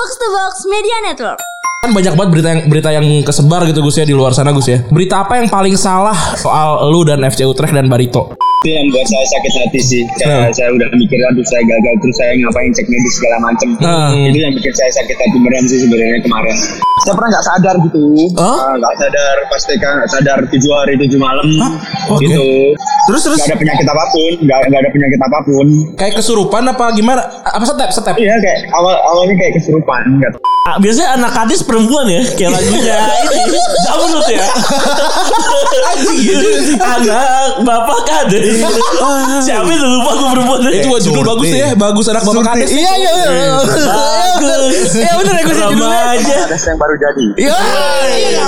Box to Box Media Network. Kan banyak banget berita yang berita yang kesebar gitu Gus ya di luar sana Gus ya. Berita apa yang paling salah soal lu dan FC Utrecht dan Barito? Itu yang buat saya sakit hati sih. Kayak Hmm. saya udah mikir aduh saya gagal. Terus saya ngapain cek medis segala macem. Hmm. itu yang bikin saya sakit hati beneran sih sebenarnya kemarin. Saya pernah nggak sadar gitu? Ah, nggak sadar. Pas TK nggak sadar. Tujuh hari tujuh malam. Oke. gitu. Terus terus? Nggak ada penyakit apa pun. Nggak nggak ada penyakit apa pun. Kayak kesurupan apa gimana? Apa step step? iya kayak awal awalnya kayak kesurupan tahu. Ah, biasanya anak kadis perempuan ya kayak lagunya. Ini Jamrut ya. Anak bapak kades siapa itu lupa gue perempuan Itu buat judul bagus tuh ya, bagus anak bapak kades. Iya iya iya. bagus. Iya bener ya gue sih judulnya. remaja ada yang baru jadi. Iya. Iya iya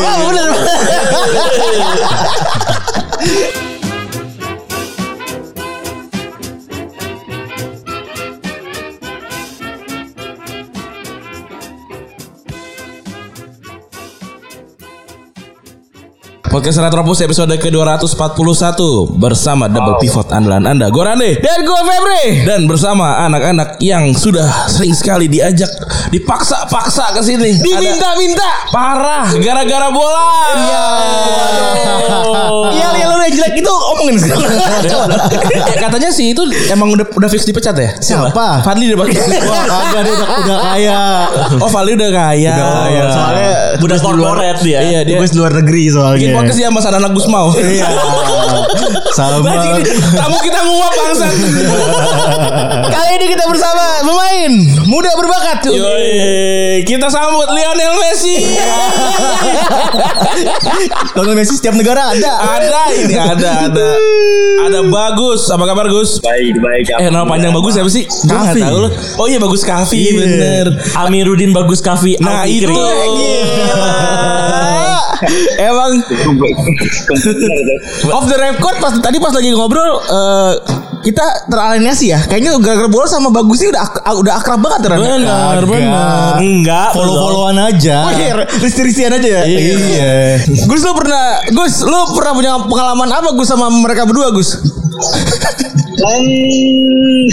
Podcast Retropus episode ke-241 bersama double pivot andalan Anda Gorande Dan gue Febri. dan bersama anak-anak yang sudah sering sekali diajak dipaksa-paksa ke sini. Diminta-minta. parah gara-gara bola. Iya. Iya iya yang jelek itu omongin sekarang. Katanya sih itu emang udah udah fix dipecat ya? Siapa? Fadli udah pakai. Wah kagak dia udah, udah kaya. Oh Fadli udah kaya. Udah kaya. Soalnya udah di korporat dia Iya dia. Tugas luar negeri soalnya. Bikin podcast dia sama anak Gus Mau. Iya. Sama. Tamu kita nguap bangsat. Kali ini kita bersama pemain muda berbakat. Yoi, kita sambut Lionel Messi. Lionel Messi setiap negara ada. ada ini ada ada. Ada bagus. Apa kabar Gus? baik baik Eh nama panjang bagus siapa sih? Gue nggak tahu loh. Oh iya bagus Kavi Iya. bener. Amiruddin Bagus Kavi Nah Alfikri. itu Emang off the record pas tadi pas lagi ngobrol eh, kita teralienasi ya. Kayaknya gara-gara bola sama bagus sih udah ak- udah akrab banget Ran. Benar, benar. enggak Follow-followan aja. Oh iya, risti-ristian aja ya. Iya. Gus lu pernah Gus lu pernah punya pengalaman apa Gus sama mereka berdua Gus? Hmm,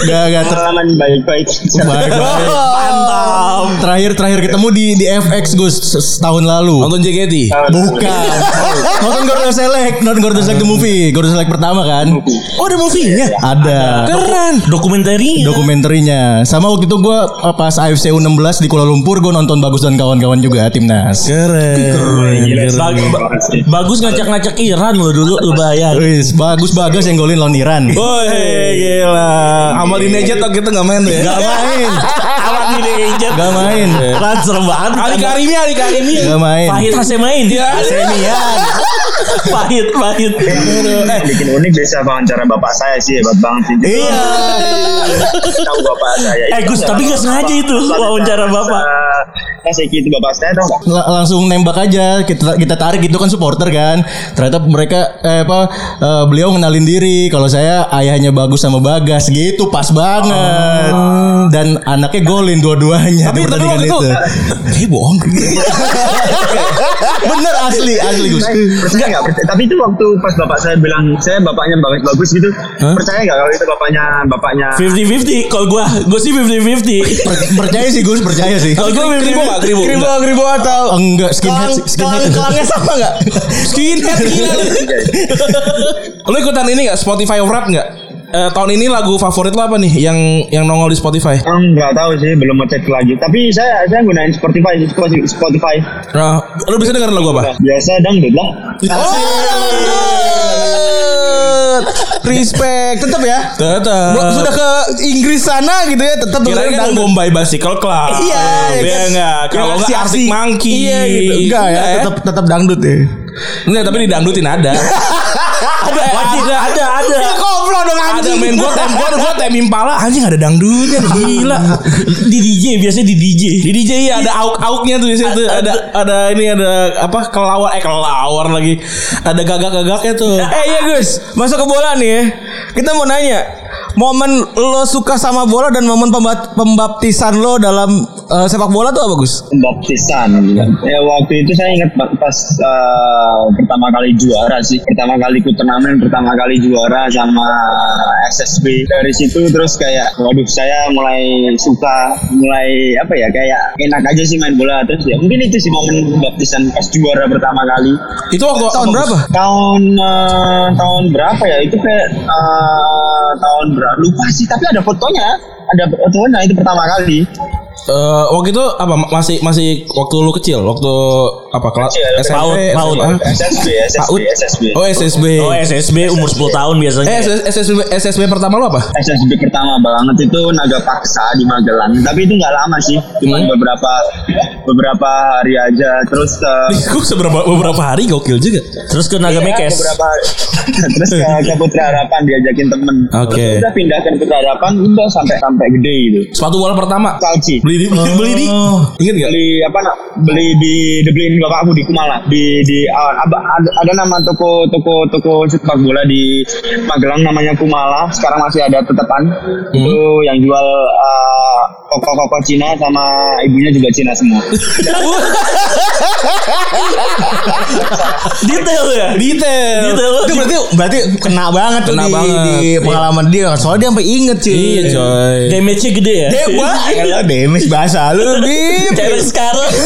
Gak gak ter pengalaman baik baik Baik, baik. mantap Terakhir terakhir ketemu di di FX Gus setahun lalu. Nonton JKT. Bukan. Nonton Garuda Select, nonton Garuda Select the movie, Garuda Select pertama kan? Oh ada movie-nya. Ada. Keren. dokumentari Dokumenterinya. Sama waktu itu gue pas AFC U16 di Kuala Lumpur gue nonton Bagus dan kawan-kawan juga timnas. Keren. Ba- bagus ngacak-ngacak Iran lo dulu lu bayar Wis, bagus bagus yang golin lawan Iran. Woi gila. Amal ini aja tuh kita nggak main tuh ya. Gak main. alat ini agent Gak main. Transfer banget Ali Karimi, Ali Karimi. Gak main. Hasil main Ya. Senian. Pahit pahit. Eh. Bikin unik bisa wawancara bapak saya sih hebat banget sih. Iya. tahu bapak saya Eh, Gus, tapi nggak sengaja itu wawancara bapak. Pas itu bapak saya langsung nembak aja kita kita tarik itu kan supporter kan. Ternyata mereka eh, apa eh, beliau ngenalin diri. Kalau saya ayahnya bagus sama bagas gitu pas banget. Dan anaknya golin dua-duanya Tapi di tapi pertandingan waktu itu. itu. Eh bohong. bener asli asli Gus. Percaya nggak percaya tapi itu waktu pas bapak saya bilang saya bapaknya bagus bagus gitu percaya nggak kalau itu bapaknya bapaknya Fifty fifty. Kalau gua, gua sih fifty fifty. Per- percaya sih Gus percaya sih Kalau gua fifty Kribo nggak? Kribo? kribo kribo atau enggak skinhead skinhead kelangnya sama nggak? Skinhead gila. lu ikutan ini nggak Spotify Wrap nggak? Eh, tahun ini lagu favorit lo apa nih yang yang nongol di Spotify? Oh, nggak tahu sih belum ngecek lagi tapi saya saya gunain Spotify Spotify Spotify Nah, lu bisa dengerin lagu apa? biasa dangdut lah respect tetap ya Tetap. Sudah ke Inggris sana gitu ya tetap Kira dengerin kan. Bombay Bicycle Club. Iya, Iya kan. enggak. Kalau enggak Arctic asik-asik. Monkey. Iya gitu. Enggak ya, tetap tetap dangdut ya. Enggak, tapi didangdutin ada. Ada ada ada ada. Koplo dong ada main gua tem gua gua tem Impala anjing ada dangdutnya gila. Di DJ biasanya di DJ. Di DJ ya ada auk-auknya tuh di situ. Ada ada ini ada apa kelawar eh kelawar lagi. Ada gagak-gagaknya tuh. Eh iya Gus, masuk ke bola nih ya. Kita mau nanya, momen lo suka sama bola dan momen pembaptisan lo dalam eh, sepak bola tuh apa Gus? pembaptisan. Ya waktu itu saya ingat pas eh, pertama kali juara sih. Pertama kali ikut turnamen pertama kali juara sama SSB dari situ terus kayak waduh saya mulai suka mulai apa ya kayak enak aja sih main bola. Terus ya mungkin itu sih momen pembaptisan pas juara pertama kali. Itu waktu Tahun berapa? tahun eh, tahun berapa ya? Itu kayak eh, tahun lupa sih tapi ada fotonya. Ada fotonya itu pertama kali Eh, waktu itu apa masih masih waktu lu kecil waktu apa kelas SMP PAUD, PAUD. SMA? SSB SSB? SSB Oh SSB. Oh SSB umur 10 tahun biasanya. Eh SS- SSB SSB pertama lu apa? SSB pertama banget itu Naga Paksa di Magelang tapi itu nggak lama sih cuma Hmm. beberapa beberapa hari aja terus eh, Gue seberapa beberapa hari gokil juga. Terus ke Naga ya, Mekes. beberapa terus ke, ke Putra Harapan diajakin temen Oke. Terus udah pindah ke Putra Harapan udah sampai sampai gede gitu Sepatu bola pertama Salci beli di beli di inget gak? beli apa nak beli di dibeliin bapakku di Kumala di di uh, ada, ada, nama toko toko toko sepak bola di Magelang namanya Kumala sekarang masih ada tetepan itu yang jual uh, koko-koko Cina sama ibunya juga Cina semua Detail ya. Detail. Detail. Itu berarti berarti kena banget tuh Kena di, banget. di pengalaman dia. Soalnya dia sampai inget cuy. Iya coy. Damage-nya gede ya. Deh, wah, damage bahasa lu, Bim. Kayak sekarang.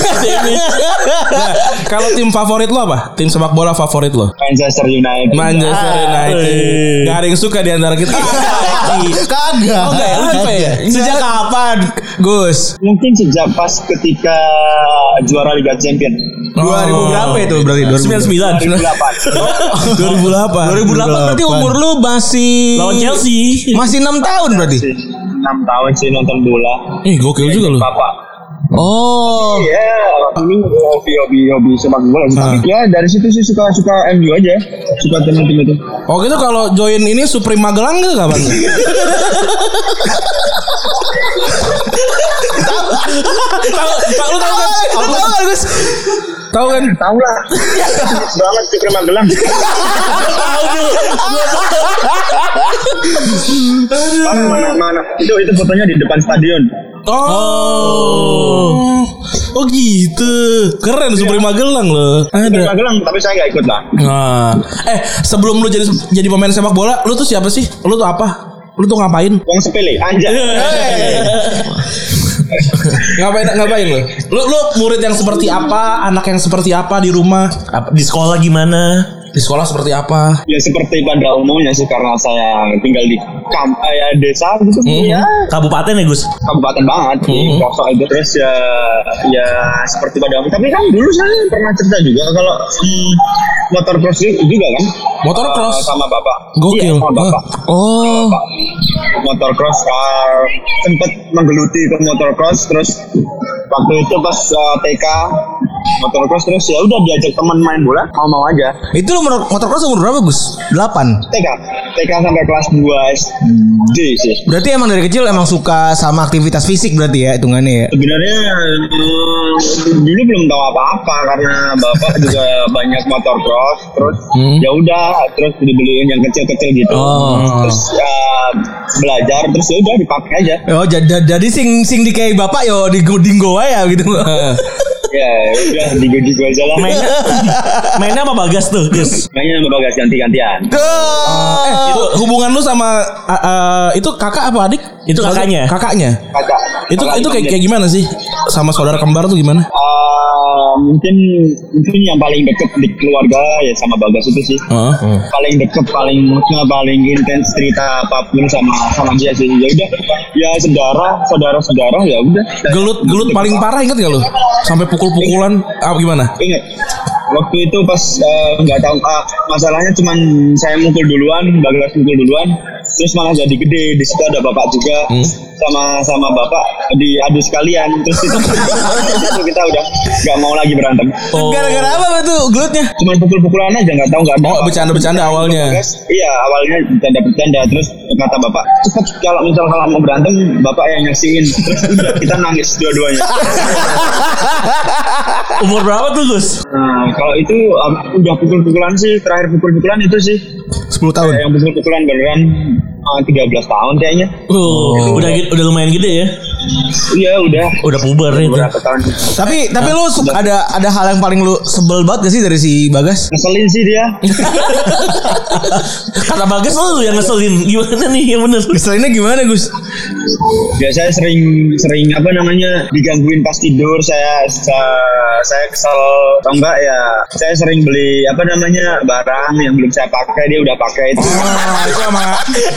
Nah, kalau tim favorit lo apa? Tim sepak bola favorit lo? Manchester United Manchester United. eh. Gak ada yang suka di antara kita. Kagak. Oh, enggak ya? Tipe ya? Sejak kapan, Gus? mungkin sejak pas ketika juara Liga Champion 2000 berapa itu berarti? 99. 2008 2008. 2008 berarti umur lu masih Lawan Chelsea. Masih 6 tahun berarti. Sih 6 tahun sih nonton bola Ih gokil juga lo. Bapak Oh. Iya, dulu hobi hobi hobi sepak bola. Tapi ya dari situ sih suka suka MU aja, suka tim-tim itu. Oh gitu kalau join ini Supreme Magelang gak kapan? Tahu tahu tahu kan? Tahu kan, Gus? Tahu kan? Tahu lah, banget di Magelang. mana mana mana? Itu itu fotonya di depan stadion. Oh. Oh gitu. Keren Supreme Magelang lo. Di Ada. Magelang, tapi saya nggak ikut lah. Nah, eh sebelum lu jadi jadi pemain sepak bola, lu tuh siapa sih? Lu tuh apa? Lu tuh ngapain? Wong sepele, anjay. ngapain ngapain lu? Lu lu murid yang seperti apa? Anak yang seperti apa di rumah? Di sekolah gimana? Di sekolah seperti apa? Ya seperti pada umumnya sih karena saya tinggal di kam eh, ya, desa gitu. Ya. Kabupaten ya Gus? kabupaten banget. Di pelosok itu. Terus ya ya seperti pada umumnya. Tapi kan dulu saya pernah cerita juga kalau hmm, motor cross juga kan? Motor cross? Eh, sama bapak. Gokil. iya, sama bapak. Oh. Bapak. motor cross uh, sempet menggeluti ke motor cross. Terus waktu itu pas uh, TK motor cross terus ya udah diajak teman main bola. Mau mau aja. Itu motor motor cross umur berapa, Gus? 8. TK TK sampai kelas 2 SD sih Berarti emang dari kecil emang suka sama aktivitas fisik berarti ya hitungannya ya. sebenarnya hmm, dulu belum tahu apa-apa karena bapak juga banyak motor cross terus ya udah terus dibeliin yang kecil-kecil gitu Oh. terus ya, belajar terus ya udah dipakai aja Oh, jadi, jadi sing sing di kayak bapak yo di dinggo ya gitu. ya udah digo-digo aja lah Mainnya, mainnya sama Bagas tuh Gus. mainnya sama bagas ganti-gantian Tuh. Eh, itu hubungan lu sama uh, uh, itu kakak apa adik? Itu kakaknya. Kakaknya. kakak Itu Kakak itu kayak kayak gimana sih? Sama saudara kembar tuh gimana? Mungkin mungkin yang paling deket di keluarga ya sama bagas itu sih Heeh. paling deket paling maksudnya paling intens cerita apa pun sama sama dia sih ya udah ya saudara saudara saudara ya udah Gelut gelut paling parah inget gak lu? Sampai pukul-pukulan apa gimana? ingat waktu itu pas eh, nggak tahu ah, masalahnya cuman saya mukul duluan bagas mukul duluan terus malah jadi gede. Di situ ada bapak juga sama sama bapak diadu sekalian. Terus itu, itu kita udah nggak mau lagi berantem. Gara-gara apa tuh gelutnya? cuman pukul-pukulan aja nggak tahu nggak ada Oh, bercanda-bercanda awalnya. Bagas, iya awalnya bercanda-bercanda. Terus kata bapak cepet kalau misal kalau mau berantem bapak yang nyaksiin terus udah kita nangis dua-duanya. Umur berapa tuh Gus? nah kalau itu um, udah pukul-pukulan sih terakhir pukul-pukulan itu sih 10 tahun. yang pukul-pukulan beneran ah, 13 tahun kayaknya. Oh, udah gi- udah lumayan gede ya. Iya udah. Udah puber itu. Berapa tahun? Tapi tapi lu su- ada ada hal yang paling lu sebel banget gak sih dari si Bagas? Ngeselin sih dia. Kata Bagas lu yang ngeselin. Gimana nih yang bener? Keselinnya gimana Gus? Biasanya sering sering apa namanya digangguin pas tidur. Saya saya, saya kesal atau enggak ya. Saya sering beli apa namanya barang yang belum saya pakai dia udah pakai itu. Ah, itu emang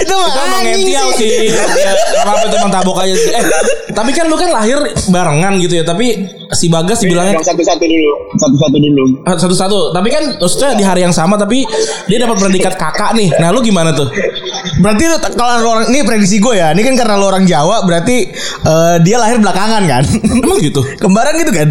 Itu mah itu emang ngentiau sih. sih. Ya, apa-apa itu emang tabok aja sih. Eh, tapi kan lu kan lahir barengan gitu ya. Tapi si Bagas dibilangnya Yang satu-satu dulu, satu-satu dulu. Ah, satu-satu. Tapi kan maksudnya di hari yang sama tapi dia dapat predikat kakak nih. Nah, lu gimana tuh? Berarti kalau lu orang ini prediksi gue ya. Ini kan karena lu orang Jawa berarti eh, dia lahir belakangan kan? Emang gitu? Kembaran gitu kan?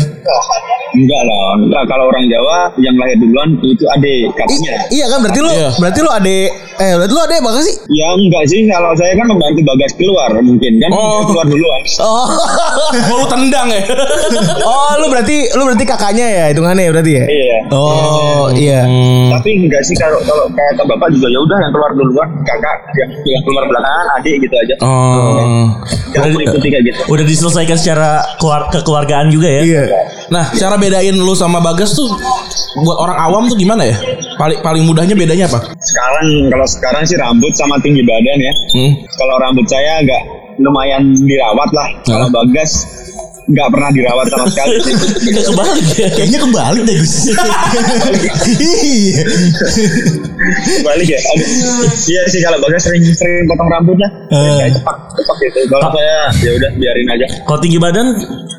Enggak lah, enggak kalau orang Jawa yang lahir duluan itu adik kakaknya. I- iya kan berarti lu Iya. berarti lu ade eh berarti lu ade Bagas sih? Ya enggak sih, kalau saya kan membantu Bagas keluar mungkin kan Oh. keluar duluan. Oh. Oh, lu tendang ya? oh, lu berarti lu berarti kakaknya ya hitungannya ya berarti ya? Iya. Oh, iya. Tapi enggak sih kalau kalau kata bapak juga ya udah yang keluar duluan kakak yang, yang keluar belakangan adik gitu aja. Oh. Jangan mengikuti kayak gitu. Udah diselesaikan secara keluar kekeluargaan juga ya. Iya. Nah, cara bedain lu sama Bagas tuh buat orang awam tuh gimana ya? Paling paling mudahnya bedanya apa? Sekarang kalau sekarang sih rambut sama tinggi badan ya. Hmm. Kalau rambut saya agak lumayan dirawat lah. Kalau Bagas nggak pernah dirawat sama sekali sih. Udah kebalik ya. Kayaknya kebalik deh Gus. Balik ya iya sih kalau bagas sering sering potong rambut lah Eh. kayak cepak cepak gitu kalau saya ya udah biarin aja Kalau tinggi badan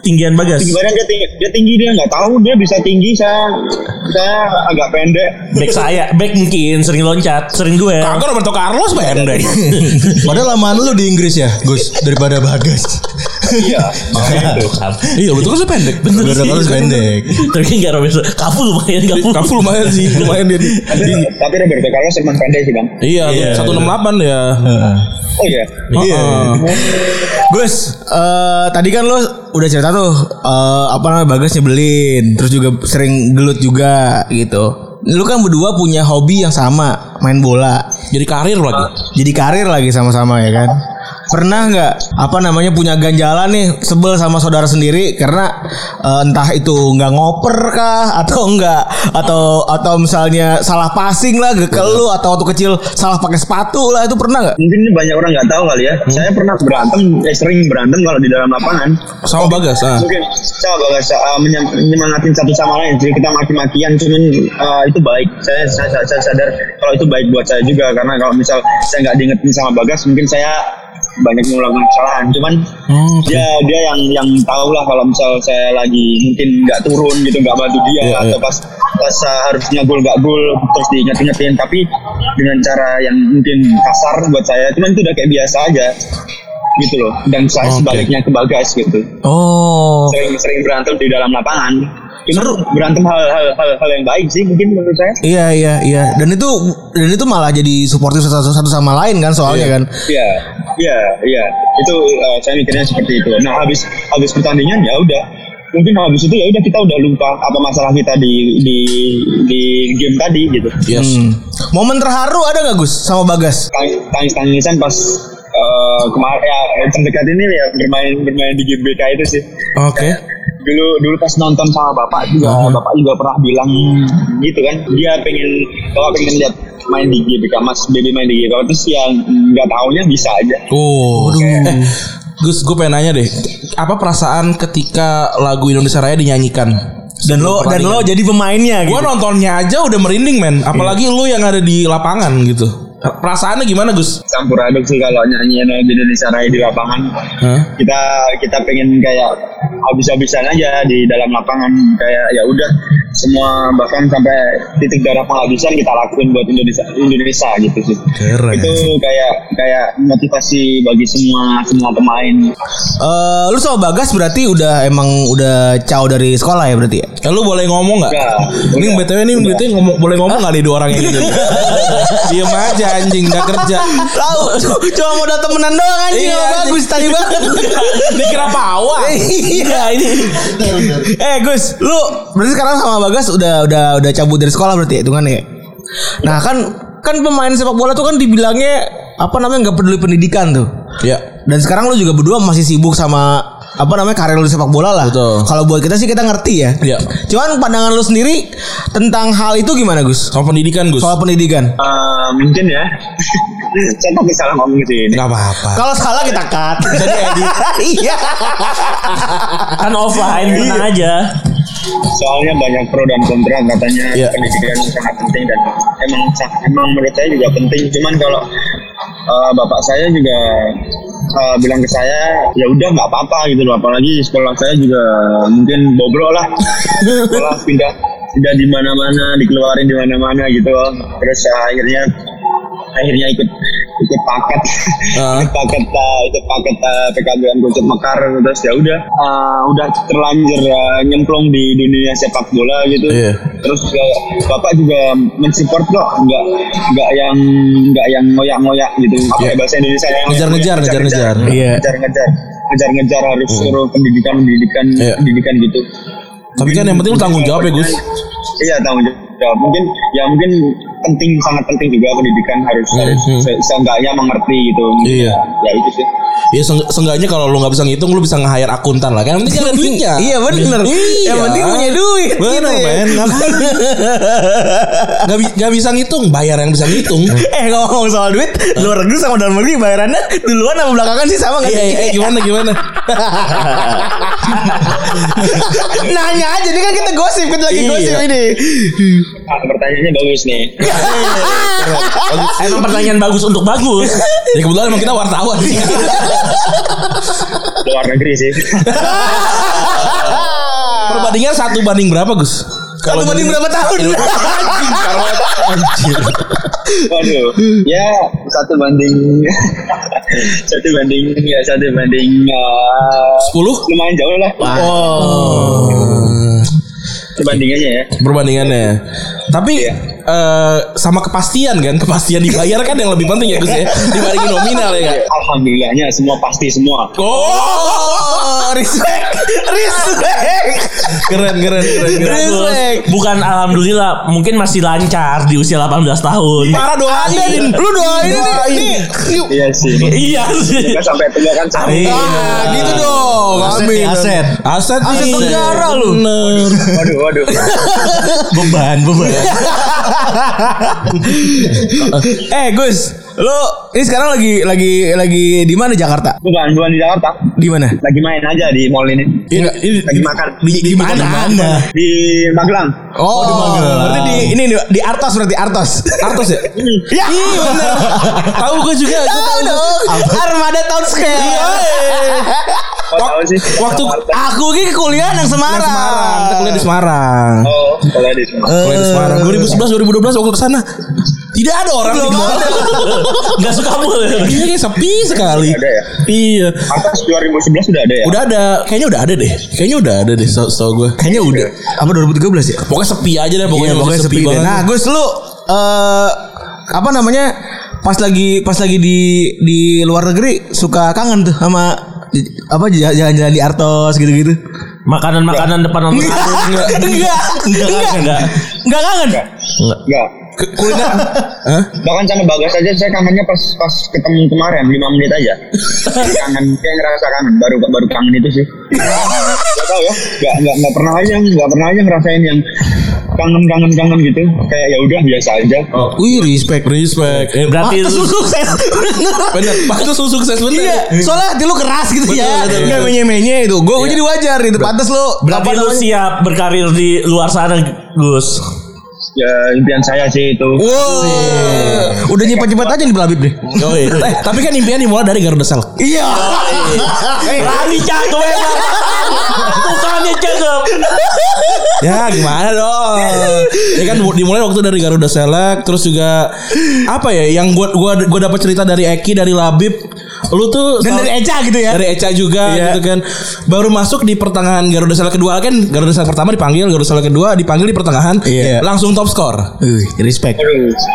tinggian Bagas. tinggi badan dia tinggi dia tinggi dia nggak tahu dia bisa tinggi saya saya agak pendek Back saya, back mungkin sering loncat, sering gue. Kagak Roberto Carlos pendek. Padahal lamaan lu di Inggris ya, Gus, daripada Bagas. Iya makanya itu iya, betul kan pendek. Bener Bener sih. harus pendek. Tapi enggak Roberto. Kafu lumayan kafu. Kafu lumayan sih, lumayan dia. di- tapi, tapi Roberto Carlos emang pendek sih bang Iya, Iya, satu enam delapan ya. oh iya Iya. Gus, eh, tadi kan lu udah cerita tuh eh, apa namanya Bagas nyebelin, terus juga sering gelut juga gitu. Lu kan berdua punya hobi yang sama, main bola. Jadi karir lagi. Jadi karir lagi sama-sama ya kan. Pernah nggak apa namanya punya ganjalan nih sebel sama saudara sendiri karena eh, entah itu nggak ngoper kah atau enggak atau atau misalnya salah passing lah ke lu atau waktu kecil salah pakai sepatu lah itu pernah nggak? mungkin banyak orang nggak tahu kali ya saya pernah berantem eh, sering berantem kalau di dalam lapangan Sama Bagas. Ah. mungkin saya bagas uh, menyem- menyemangatin satu sama lain jadi kita maki-makian cuman uh, itu baik saya, saya, saya, saya sadar kalau itu baik buat saya juga karena kalau misal saya nggak diingetin sama bagas mungkin saya banyak melakukan kesalahan cuman Oh, oke. dia dia yang yang tahu lah kalau misal saya lagi mungkin nggak turun gitu nggak bantu dia Iya, atau iya. pas pas harusnya gol nggak gol terus diinget-ingetin tapi dengan cara yang mungkin kasar buat saya cuman itu udah kayak biasa aja gitu loh dan saya Oke. sebaliknya ke bagas gitu Oh. sering-sering berantem di dalam lapangan. Cuma berantem hal-hal hal, hal yang baik sih mungkin menurut saya. Iya iya iya dan itu dan itu malah jadi suportif satu, satu sama lain kan soalnya kan. Iya, iya, iya. Itu eh, saya mikirnya seperti itu. Nah habis habis pertandingan ya udah. Mungkin habis itu ya udah kita udah lupa apa masalah kita di di di game tadi gitu. Yes. Hmm. Momen terharu ada nggak Gus sama Bagas? Tangis tangisan pas eh, kemarin ya terdekat ini ya bermain bermain di game BK itu sih. Oke. Dulu dulu pas nonton sama bapak juga bapak juga pernah bilang gitu kan. Dia pengen bapak pengen lihat main di GBK mas baby main di GBK terus yang nggak taunya bisa aja. Oh. Eh, Gus, gue pengen nanya deh, apa perasaan ketika lagu Indonesia Raya dinyanyikan? Dan lo dan lo jadi pemainnya Gue gitu. nontonnya aja udah merinding men, apalagi lu yang ada di lapangan gitu. Perasaannya gimana Gus? campur aduk sih kalau nyanyiin lagu Indonesia Raya di lapangan Hah? kita kita pengen kayak habis-habisan aja di dalam lapangan kayak ya udah semua bahkan sampai titik darah penghabisan kita lakuin buat Indonesia Indonesia gitu sih Keren. itu kayak kayak motivasi bagi semua semua pemain Eh, lu sama Bagas berarti udah emang udah caw dari sekolah ya berarti ya? Ya, lu boleh ngomong nggak? Ini udah. btw ini btw ngomong boleh ngomong nggak nih dua orang gitu? Diem aja anjing nggak kerja. Tahu, cuma mau datang temenan doang anjing Iya. Bagus tadi banget. Dikira pawang. Iya ini. eh Gus, lu berarti sekarang sama Bagas udah udah udah cabut dari sekolah berarti ya hitungannya ya? Nah kan kan pemain sepak bola tuh kan dibilangnya apa namanya nggak peduli pendidikan tuh. Ya. Dan sekarang lu juga berdua masih sibuk sama apa namanya karir lu di sepak bola lah. Betul. Kalau buat kita sih kita ngerti ya. Iya. Cuman pandangan lu sendiri tentang hal itu gimana Gus? Soal pendidikan Gus. Soal pendidikan. Eh, mungkin ya. saya salah ngomong sih ini. Nggak apa-apa. Kalau salah kita cut. Jadi edit. Iya. Kan offline tenang aja. Soalnya banyak pro dan kontra katanya Iya. pendidikan sangat penting dan emang emang menurut saya juga penting. Cuman kalau eh, bapak saya juga eh, bilang ke saya ya udah nggak apa-apa gitu loh. Apalagi sekolah saya juga mungkin bobrok lah. sekolah pindah pindah di mana-mana, dikeluarin di mana-mana gitu. loh. Terus eh, akhirnya akhirnya ikut ikut paket Ah. ikut paket uh, ikut paket uh, PKBM Kucuk Mekar terus ya udah uh, udah terlanjur uh, nyemplung di dunia sepak bola gitu Iya. terus uh, bapak juga mensupport kok nggak nggak yang nggak yang ngoyak-ngoyak gitu apa Iya. ya bahasa Indonesia yang Ngejar-ngejar, ngejar-ngejar. Iya. ngejar-ngejar ngejar-ngejar harus suruh pendidikan pendidikan Iya. pendidikan gitu Tapi kan yang penting lu tanggung jawab ya Gus. Iya tanggung jawab. Mungkin ya mungkin penting sangat penting juga pendidikan harus Hmm, harus hmm. se- seenggaknya mengerti gitu. Iya. Ya itu sih. Ya seenggaknya kalau lu nggak bisa ngitung lu bisa nge-hire akuntan lah. Kan penting ada duitnya. Iya bener. Iya. Yang penting punya duit. Bener gitu ya. men. Gak, gak bisa ngitung, bayar yang bisa ngitung. Eh ngomong soal duit, luar negeri sama dalam negeri bayarannya duluan sama belakangan sih sama nggak Iya, sih? iya, eh, gimana gimana? Nanya aja, ini kan kita gosip, kita lagi Iya. gosip ini. Ah, pertanyaannya bagus nih. Emang pertanyaan bagus untuk bagus. Ya kebetulan emang kita wartawan sih. Luar negeri sih. Perbandingan satu banding berapa Gus? Satu banding berapa tahun? Waduh. Ya satu banding satu banding ya satu banding uh, 10? lumayan jauh lah. Oh. Perbandingannya ya. Perbandingannya. Tapi Iya. Eh, sama kepastian kan, kepastian dibayar kan yang lebih penting ya Gus ya dibandingin nominal ya. Kak? Alhamdulillahnya semua pasti semua. Oh, respect, respect, keren keren keren. keren. respect. Bukan alhamdulillah, mungkin masih lancar di usia 18 tahun. Parah doain. Lu doain ini, nih. Iya sih. Iya sih. Sampai tua kan sampai. Ah, gitu dong. Aset, Amin. aset. Aset, Aset nih. negara lu. Waduh, waduh. Beban, beban. Eh Gus, lu ini sekarang lagi lagi lagi di mana Jakarta? Bukan, bukan di Jakarta. Di mana? Lagi main aja di mall ini. Ini, ini Lagi makan. Di, di mana? Di Magelang. Oh, di Magelang. Berarti di ini di, di Artos berarti Artos. Artos ya? ya. Iya bener. Tahu gue juga. Tahu dong. Armada Town Square. Oh, tahu sih. Waktu Aku ini kuliah nang Semarang. Semarang, kita kuliah di Semarang. Oh, kalau di Semarang. Kuliah di Semarang 2011 2012 waktu ke sana. Tidak ada orang di mall. Gak suka mulu. Iya kayak sepi sekali. Ada ya? Iya. Atas 2011 sudah ada ya? Udah ada, kayaknya udah ada deh. Kayaknya udah ada deh, so, so gue. Kayaknya udah. Apa 2013 ya? Pokoknya sepi aja deh, pokoknya, Iya, pokoknya sepi, deh. banget. Nah, Gus lu eh apa namanya? Pas lagi pas lagi di di luar negeri suka kangen tuh sama di- apa jalan-jalan di Artos gitu-gitu. Makanan-makanan depan nonton. Enggak. Enggak. Enggak. Enggak. Enggak kangen. Enggak. Ke- kuliner. Hah? Bahkan sama Bagas aja saya kangennya pas pas ketemu kemarin 5 menit aja. kangen kayak ngerasa kangen baru baru kangen itu sih. Gak tau ya. Gak gak gak pernah aja gak pernah aja ngerasain yang kangen kangen kangen gitu. Kayak ya udah biasa aja. Wih, respect. Respect. Eh, Berarti lu sukses. bener. Pantes lu sukses bener. Iya, soalnya hati lu keras gitu Betul, ya. betul, Enggak betul. menye-menye itu. Gue jadi wajar itu. Pantes lu berarti lu siap berkarir di luar sana, Gus. Ya impian saya sih itu. Wow. Udah nyimpan-nyimpan aja nih Belabib deh. Eh, tapi kan impian dimulai dari Garuda Selk. Iya. Lari cakep emang. Bukannya cakep. Ya gimana dong? ya kan dimulai waktu dari Garuda Select terus juga apa ya yang gua gua gua dapat cerita dari Eki dari Labib lu tuh Dan dari Eca gitu ya. dari Eca juga Iya. gitu kan. Baru masuk di pertengahan Garuda Select kedua. Kan Garuda Select pertama dipanggil Garuda Select kedua dipanggil di pertengahan. Iya. langsung top score. Wih, respect.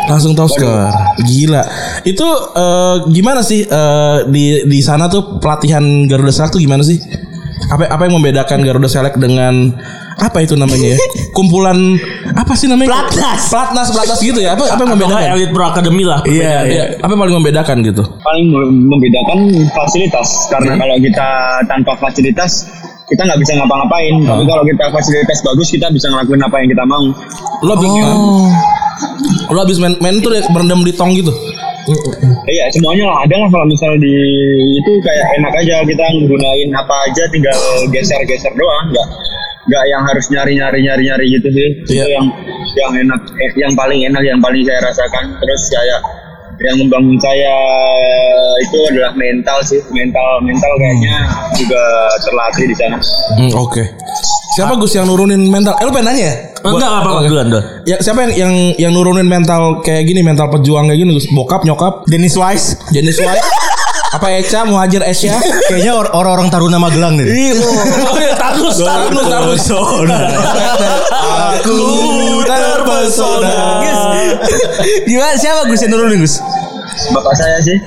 Langsung top score. Gila. Itu eh, gimana sih eh, di di sana tuh pelatihan Garuda Select tuh gimana sih apa apa yang membedakan Garuda Select dengan apa itu namanya ya? Kumpulan apa sih namanya? Platnas. Platnas, Platnas gitu ya. Apa apa yang Atau membedakan? Elite Pro Academy lah. Iya, Iya, apa yang paling membedakan gitu? paling membedakan fasilitas karena kalau kita tanpa fasilitas kita nggak bisa ngapa-ngapain tapi kalau kita fasilitas bagus kita bisa ngelakuin apa yang kita mau Lo bikin Lo habis main, main tuh ya, berendam di tong gitu. Iya semuanya lah. Ada lah kalau misal di itu kayak enak aja kita nggunain apa aja tinggal geser-geser doang. Nggak nggak yang harus nyari-nyari nyari-nyari gitu sih. Itu Iya. yang yang enak eh, yang paling enak yang paling saya rasakan. Terus kayak yang membangun saya itu adalah mental sih. Mental mental kayaknya juga terlatih di sana. Hmm, oke. Siapa Gus yang nurunin mental? Eh lu pengen nanya Enggak apa apa duluan duluan. Ya, siapa yang yang yang nurunin mental kayak gini, mental pejuang kayak gini Gus? Bokap, nyokap, Dennis Wise. jenis white? apa Eca, Muhajir Esya? Kayaknya or- orang-orang Taruna Magelang. Oh, iya, Tatus, tatus, tatus. Aku terpesona. Gimana siapa Gus yang nurunin Gus? bapak saya sih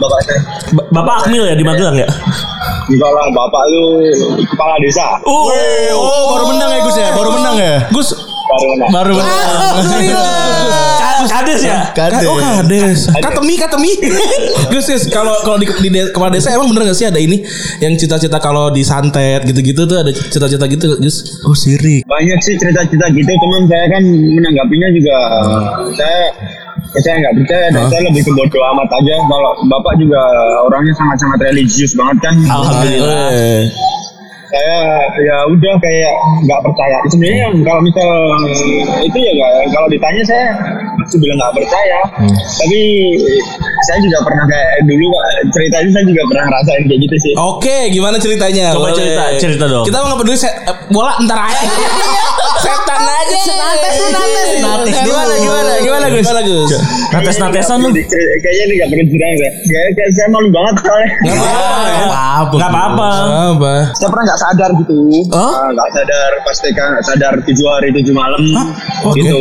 bapak saya Ba- Bapak Akmil ya di Magelang ya? Enggak lah bapak itu kepala desa Oh, Oh, baru menang ya Gus ya? Baru menang ya? Gus, baru menang. Baru menang. Ka- Kades ya? Kade. oh kades, katemi, katemi. Gus, Gus, kalau kalau di, di de- kepala desa emang bener gak sih ada ini yang cita-cita kalau disantet gitu-gitu tuh ada cita-cita gitu Gus? Oh, sirik. banyak sih cerita-cerita gitu cuman saya kan menanggapinya juga saya saya nggak percaya dan saya lebih ke bodo amat aja. Kalau bapak juga orangnya sangat-sangat religius banget kan. Alhamdulillah. Eh, saya ya udah kayak nggak percaya sebenarnya yang kalau misal itu ya nggak kalau ditanya saya masih bilang nggak percaya tapi saya juga pernah kayak dulu Pak, cerita itu saya juga pernah ngerasain kayak gitu sih Oke, gimana ceritanya? Coba Boleh. cerita, cerita dong. Kita mau nggak peduli set, eh, bola ntar aja. Setan aja. Nates lu nates. Nates dulu. Gimana, gimana, gimana, Gus? Gimana Gus? Nates-natesan lu. Jadi, cerita- kayaknya ini nggak perlu cerita kayak kayak kayak saya malu banget soalnya Apa? Enggak apa-apa. Apa? saya pernah nggak sadar gitu. Ah, nggak sadar pas TK nggak sadar. Tujuh hari tujuh malam Oke. gitu.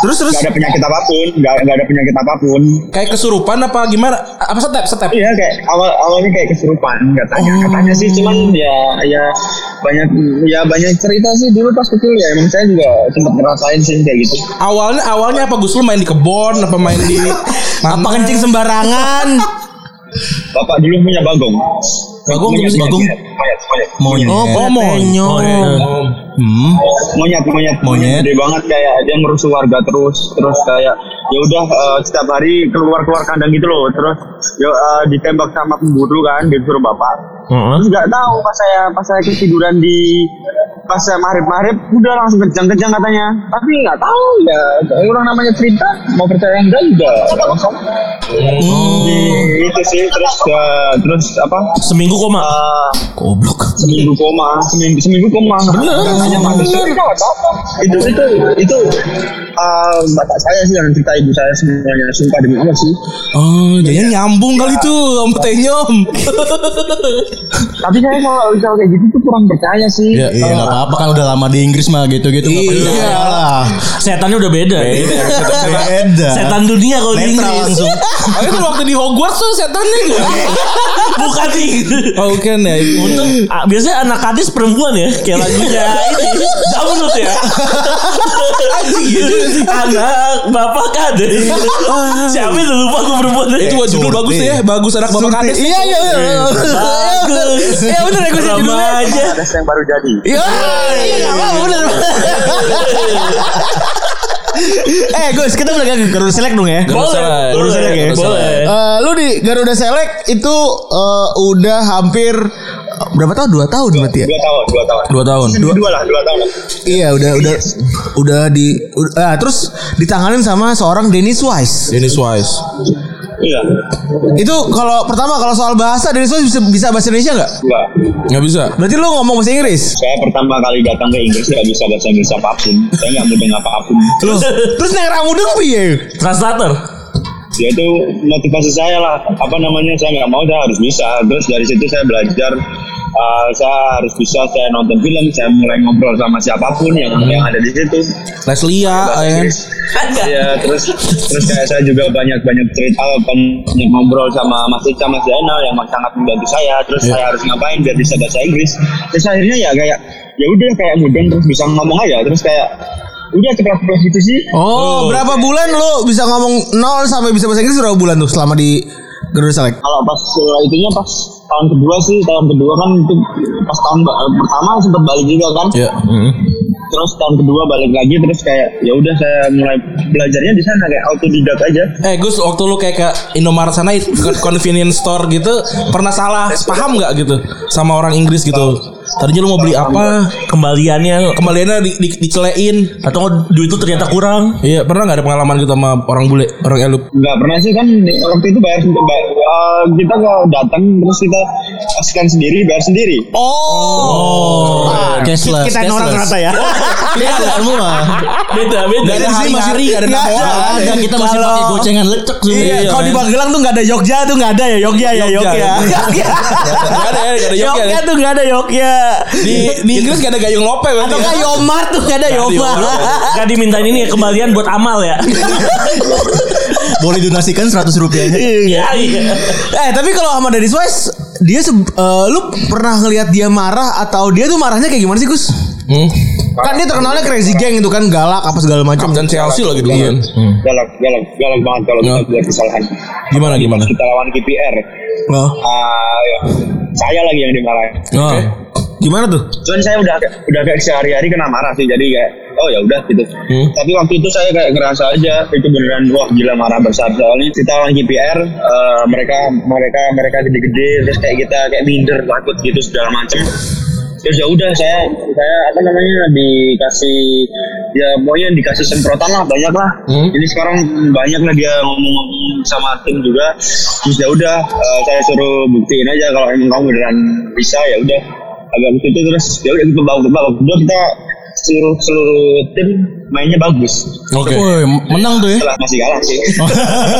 Terus terus? Nggak ada penyakit apa pun nggak nggak ada penyakit apa pun. Kayak kesurupan apa gimana? Apa step step? iya kayak awal awalnya kayak kesurupan katanya katanya sih. Cuman ya ya banyak ya banyak cerita sih. Dulu pas kecil ya emang saya juga sempat ngerasain sih kayak gitu. Awalnya awalnya apa Gus? Lu main di kebon apa main di apa kencing sembarangan? bapak dulu punya bagong Bagong bagong. monyet, monyet, Monyet. Oh, Oh, monyet. penyok. Oh, iya. Hmm. monyet monyet Monyet. gede banget kayak dia ngerusuh warga terus terus kayak ya udah eh, setiap hari keluar keluar kandang gitu loh terus ya eh, ditembak sama pemburu kan disuruh bapak Heeh. terus nggak tahu pas saya pas saya ketiduran di pas saya marip marip udah langsung kejang kejang katanya tapi nggak tahu ya orang namanya cerita mau percaya enggak juga langsung Di- itu sih terus eh, terus apa Seminggu koma. eh, Goblok. seminggu koma seminggu seminggu koma rasanya mati itu itu itu uh, bapak saya sih yang cerita ibu saya semuanya sumpah demi Allah sih Oh, jadi nyambung kali tuh sama Tenyom. tapi saya kalau kalau kayak gitu tuh kurang percaya sih Iya, Iya nggak apa-apa kan udah lama di Inggris mah gitu-gitu nggak Iya. lah. Setannya udah beda. Beda. Setan dunia kalau di Inggris. langsung. Oh, itu waktu di Hogwarts tuh setannya gitu. Bukan sih. Oh, bukan ya. Untung ah, biasanya anak kadis perempuan ya kayak lagunya ini Zamrud ya. anak bapak kades. Siapa itu lupa gue perempuan. Itu buat judul bagus ya, bagus anak bapak kades. Iya iya iya. Bagus. Iya bener ya Gus ya judulnya. Ada yang baru jadi Iya, iya nggak apa-apa bener. Eh Gus, kita balik lagi Garuda Select dong ya. Garuda Select. Boleh, Garuda Select ya? boleh. Eh, lu di Garuda Select itu eh, udah hampir berapa tahun? Dua tahun berarti ya? dua tahun dua tahun Dua tahun. dua, dua lah dua tahun lah. Iya udah udah udah di udah, ah, terus ditanganin sama seorang Dennis Wise. Dennis Wise. iya Itu kalau pertama kalau soal bahasa Dennis Wise bisa, bisa bahasa Indonesia nggak? enggak Nggak bisa. Berarti lu ngomong bahasa Inggris? saya pertama kali datang ke Inggris nggak bisa bahasa Inggris apa pun saya nggak mudeng apa pun Loh, terus neng ramudeng piye? Translator. ya itu motivasi saya lah apa namanya saya nggak mau saya harus bisa terus dari situ saya belajar uh, saya harus bisa saya nonton film saya mulai ngobrol sama siapa pun yang yang ada di situ. Leslia bahasa ya. Iya, terus terus kayak saya juga banyak banyak cerita banyak ngobrol sama Mas Ica Mas Zainal yang sangat membantu saya. Terus Iya. saya harus ngapain biar bisa bahasa Inggris? Terus akhirnya ya kayak ya udah kayak mudeng terus bisa ngomong aja. Terus kayak udah cepet prostitusi Oh, berapa bulan lu bisa ngomong nol sampai bisa bahasa Inggris? Berapa bulan tuh selama di Garuda Select? kalau pas uh, itunya pas tahun kedua sih tahun kedua kan itu pas tahun pertama sempat balik juga kan Iya. terus tahun kedua balik lagi terus kayak ya udah saya mulai belajarnya di sana kayak autodidak aja Eh Gus, waktu lu kayak ke Indomaret sana ke convenience store gitu, pernah salah paham nggak gitu sama orang Inggris gitu? Tadinya lu mau beli apa, Kembaliannya kembaliannya di, di, dicelein. atau duit itu ternyata kurang. Iya, pernah nggak ada pengalaman gitu sama orang bule, orang elup? nggak pernah sih kan waktu itu bayar bayar- uh, kita kalau datang terus kita scan sendiri bayar sendiri Oh. cashless. Kita cashless. orang rata ya. Kita semua. Beda beda. Gak ada hari-hari, gak ada Nggak nama orang. Kita masih pakai gocengan lecek. Iya, Iya, kalau di men. Magelang tuh nggak ada Jogja tuh nggak ada ya Jogja ya Jogja, Jogja. ya. Gak ada ya, gak ada Jogja. Tuh nggak ada Jogja. Di, di Inggris gak ada gayung lope berarti Atau ya? kayak Yomar tuh nggak ada Yomar. Gak dimintain ini ya kembalian buat amal ya. Boleh donasikan 100 rupiahnya. Iya iya. Eh tapi kalau sama Dennis Wise dia se- eh, lu pernah ngelihat dia marah atau dia tuh marahnya kayak gimana sih Gus? Hmm. Kan dia terkenalnya crazy gang itu kan galak apa segala macam. Kapten Chelsea lagi dulu kan. galak galak galak banget kalau kita Ya. buat kesalahan Gimana gimana? kita lawan KPR Oh. Ah, ya. saya lagi yang dimarahin Oh. Gimana tuh? Cuman saya udah udah kayak sehari-hari kena marah sih jadi kayak oh ya udah gitu. Hmm. Tapi waktu itu saya kayak ngerasa aja itu beneran wah gila marah besar soalnya kita lawan KPR eh, mereka mereka mereka gede-gede terus kayak kita kayak minder takut gitu segala macem. Terus ya udah saya saya apa namanya dikasih ya pokoknya dikasih semprotan lah banyak lah. Hmm. Jadi sekarang banyak lah dia ngomong sama tim juga. Terus ya udah eh, saya suruh buktiin aja kalau emang kamu beneran bisa ya udah agak begitu terus ya udah kita bawa babak kedua kita seluruh seluruh tim mainnya bagus. Oke. Woi, menang tuh ya. Setelah masih kalah sih.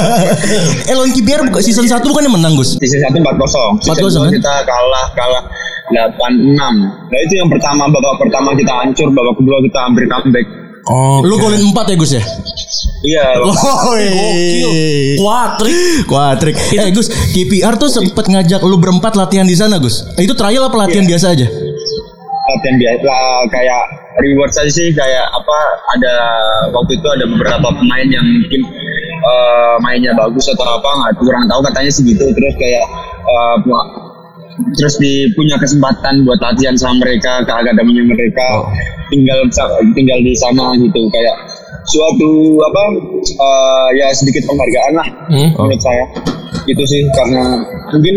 eh lawan buka season 1 bukan yang menang Gus? Season 1 4-0. Season 4-0, 2 kan? kita kalah kalah 8-6. Nah itu yang pertama babak pertama kita hancur, babak kedua kita hampir comeback. Oh. Lu golin 4 ya Gus ya? Iya, Woi. Kuatrik. Kuatrik. Eh Gus, KPR tuh sempet ngajak lu berempat latihan di sana Gus. Itu trial apa latihan biasa aja? latihan biasa lah, kayak reward saja sih kayak apa ada waktu itu ada beberapa pemain yang mungkin eh, mainnya bagus atau apa nggak kurang tahu katanya sih gitu terus kayak eh, pu- terus di punya kesempatan buat latihan sama mereka ke akademinya mereka tinggal sa- tinggal di sana gitu kayak suatu apa eh, ya sedikit penghargaan lah Hmm. menurut saya itu sih karena mungkin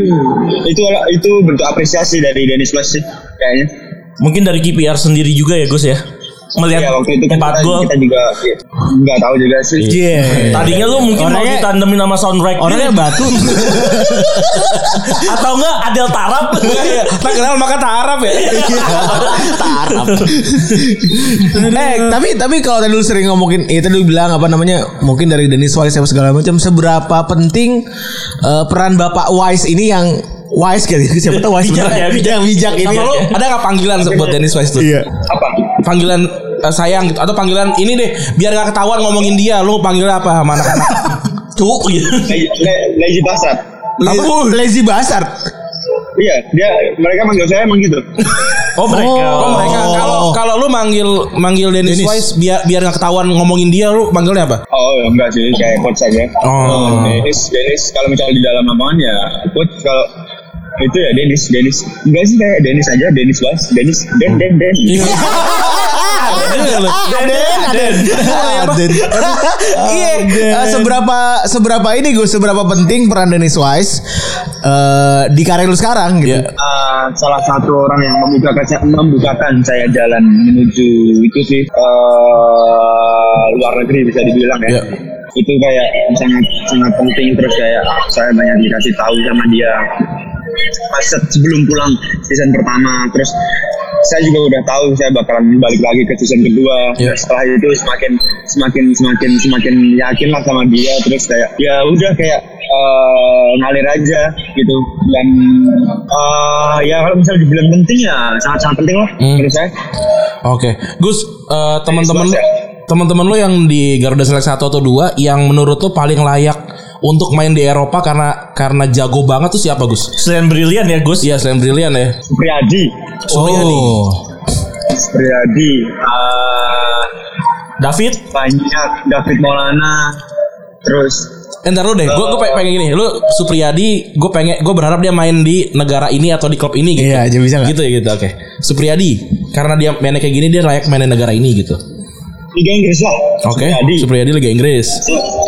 itu itu bentuk apresiasi dari Dennis West sih kayaknya Mungkin dari KPR sendiri juga ya Gus ya. Melihat ya waktu itu kan empat kita, gol. kita juga ya, nggak tahu juga sih Iya. Tadinya lu mungkin mau Orangnya- ditandemin sama soundtrack Orangnya batu. atau enggak Adel Tarap. Iya, tak kenal maka tak Arab ya. Tarap. eh tapi tapi kalau tadi lu sering ngomongin itu lu bilang apa namanya mungkin dari Dennis Wise apa segala macam seberapa penting eh, peran Bapak Wise ini yang wise kali ya? siapa tahu wise Bijak bener. ya, bijak. yang bijak ini Sama lu ada nggak panggilan buat Dennis Wise tuh? iya apa Panggilan eh, sayang gitu. Atau panggilan ini deh biar nggak ketahuan ngomongin dia. Lu panggil apa sama anak-anak? Cuk gitu. Le- le- lazy bastard. Apa? Lazy bastard? Iya dia mereka manggil saya emang gitu. Oh mereka. oh. Mereka. Kalau kalau lu manggil manggil Dennis, Dennis. Wise biar biar nggak ketahuan ngomongin dia lu panggilnya apa? Oh enggak sih kayak coach saja Oh. Dennis Dennis kalau misalnya di dalam lapangan ya coach kalau itu ya Dennis Dennis. Enggak sih kayak Dennis aja Dennis Wise Dennis Den Den Den Aden. Aden Aden. iya. Eh, seberapa seberapa ini gue seberapa penting peran Dennis Wise eh, di karir lu sekarang gitu? Iya. Uh, salah satu orang yang membukakan membukakan saya jalan menuju itu sih uh, luar negeri bisa dibilang ya. Iya. Itu kayak sangat sangat penting. Terus kayak saya banyak dikasih tahu sama dia. Pas se- sebelum pulang season pertama terus saya juga udah tahu saya bakalan balik lagi ke season kedua. Iya. setelah itu semakin semakin semakin semakin yakin lah sama dia. Terus kayak ya udah kayak eh, ngalir aja gitu. Dan eh, ya kalau misalnya dibilang penting ya sangat-sangat penting lah Hmm. menurut saya. Oke, Gus, eh, teman-teman Jelas, teman-teman lo yang di Garuda Select 1 atau 2 yang menurut lo paling layak untuk main di Eropa karena karena jago banget tuh siapa Gus? Selain brilian ya Gus. Iya selain brilian ya. Supriyadi Supriyadi. Oh. Supriyadi eh, David. banyak David Maulana terus Eh, ntar lu deh, gue gue pengen gini, lu Supriyadi, gue pengen, gue berharap dia main di negara ini atau di klub ini gitu. Iya, aja bisa nggak? Gitu ya gitu, oke. Supriyadi, karena dia mainnya kayak gini dia layak main di negara ini gitu. Liga Inggris lah Oke, Supriyadi Supriyadi Liga Inggris.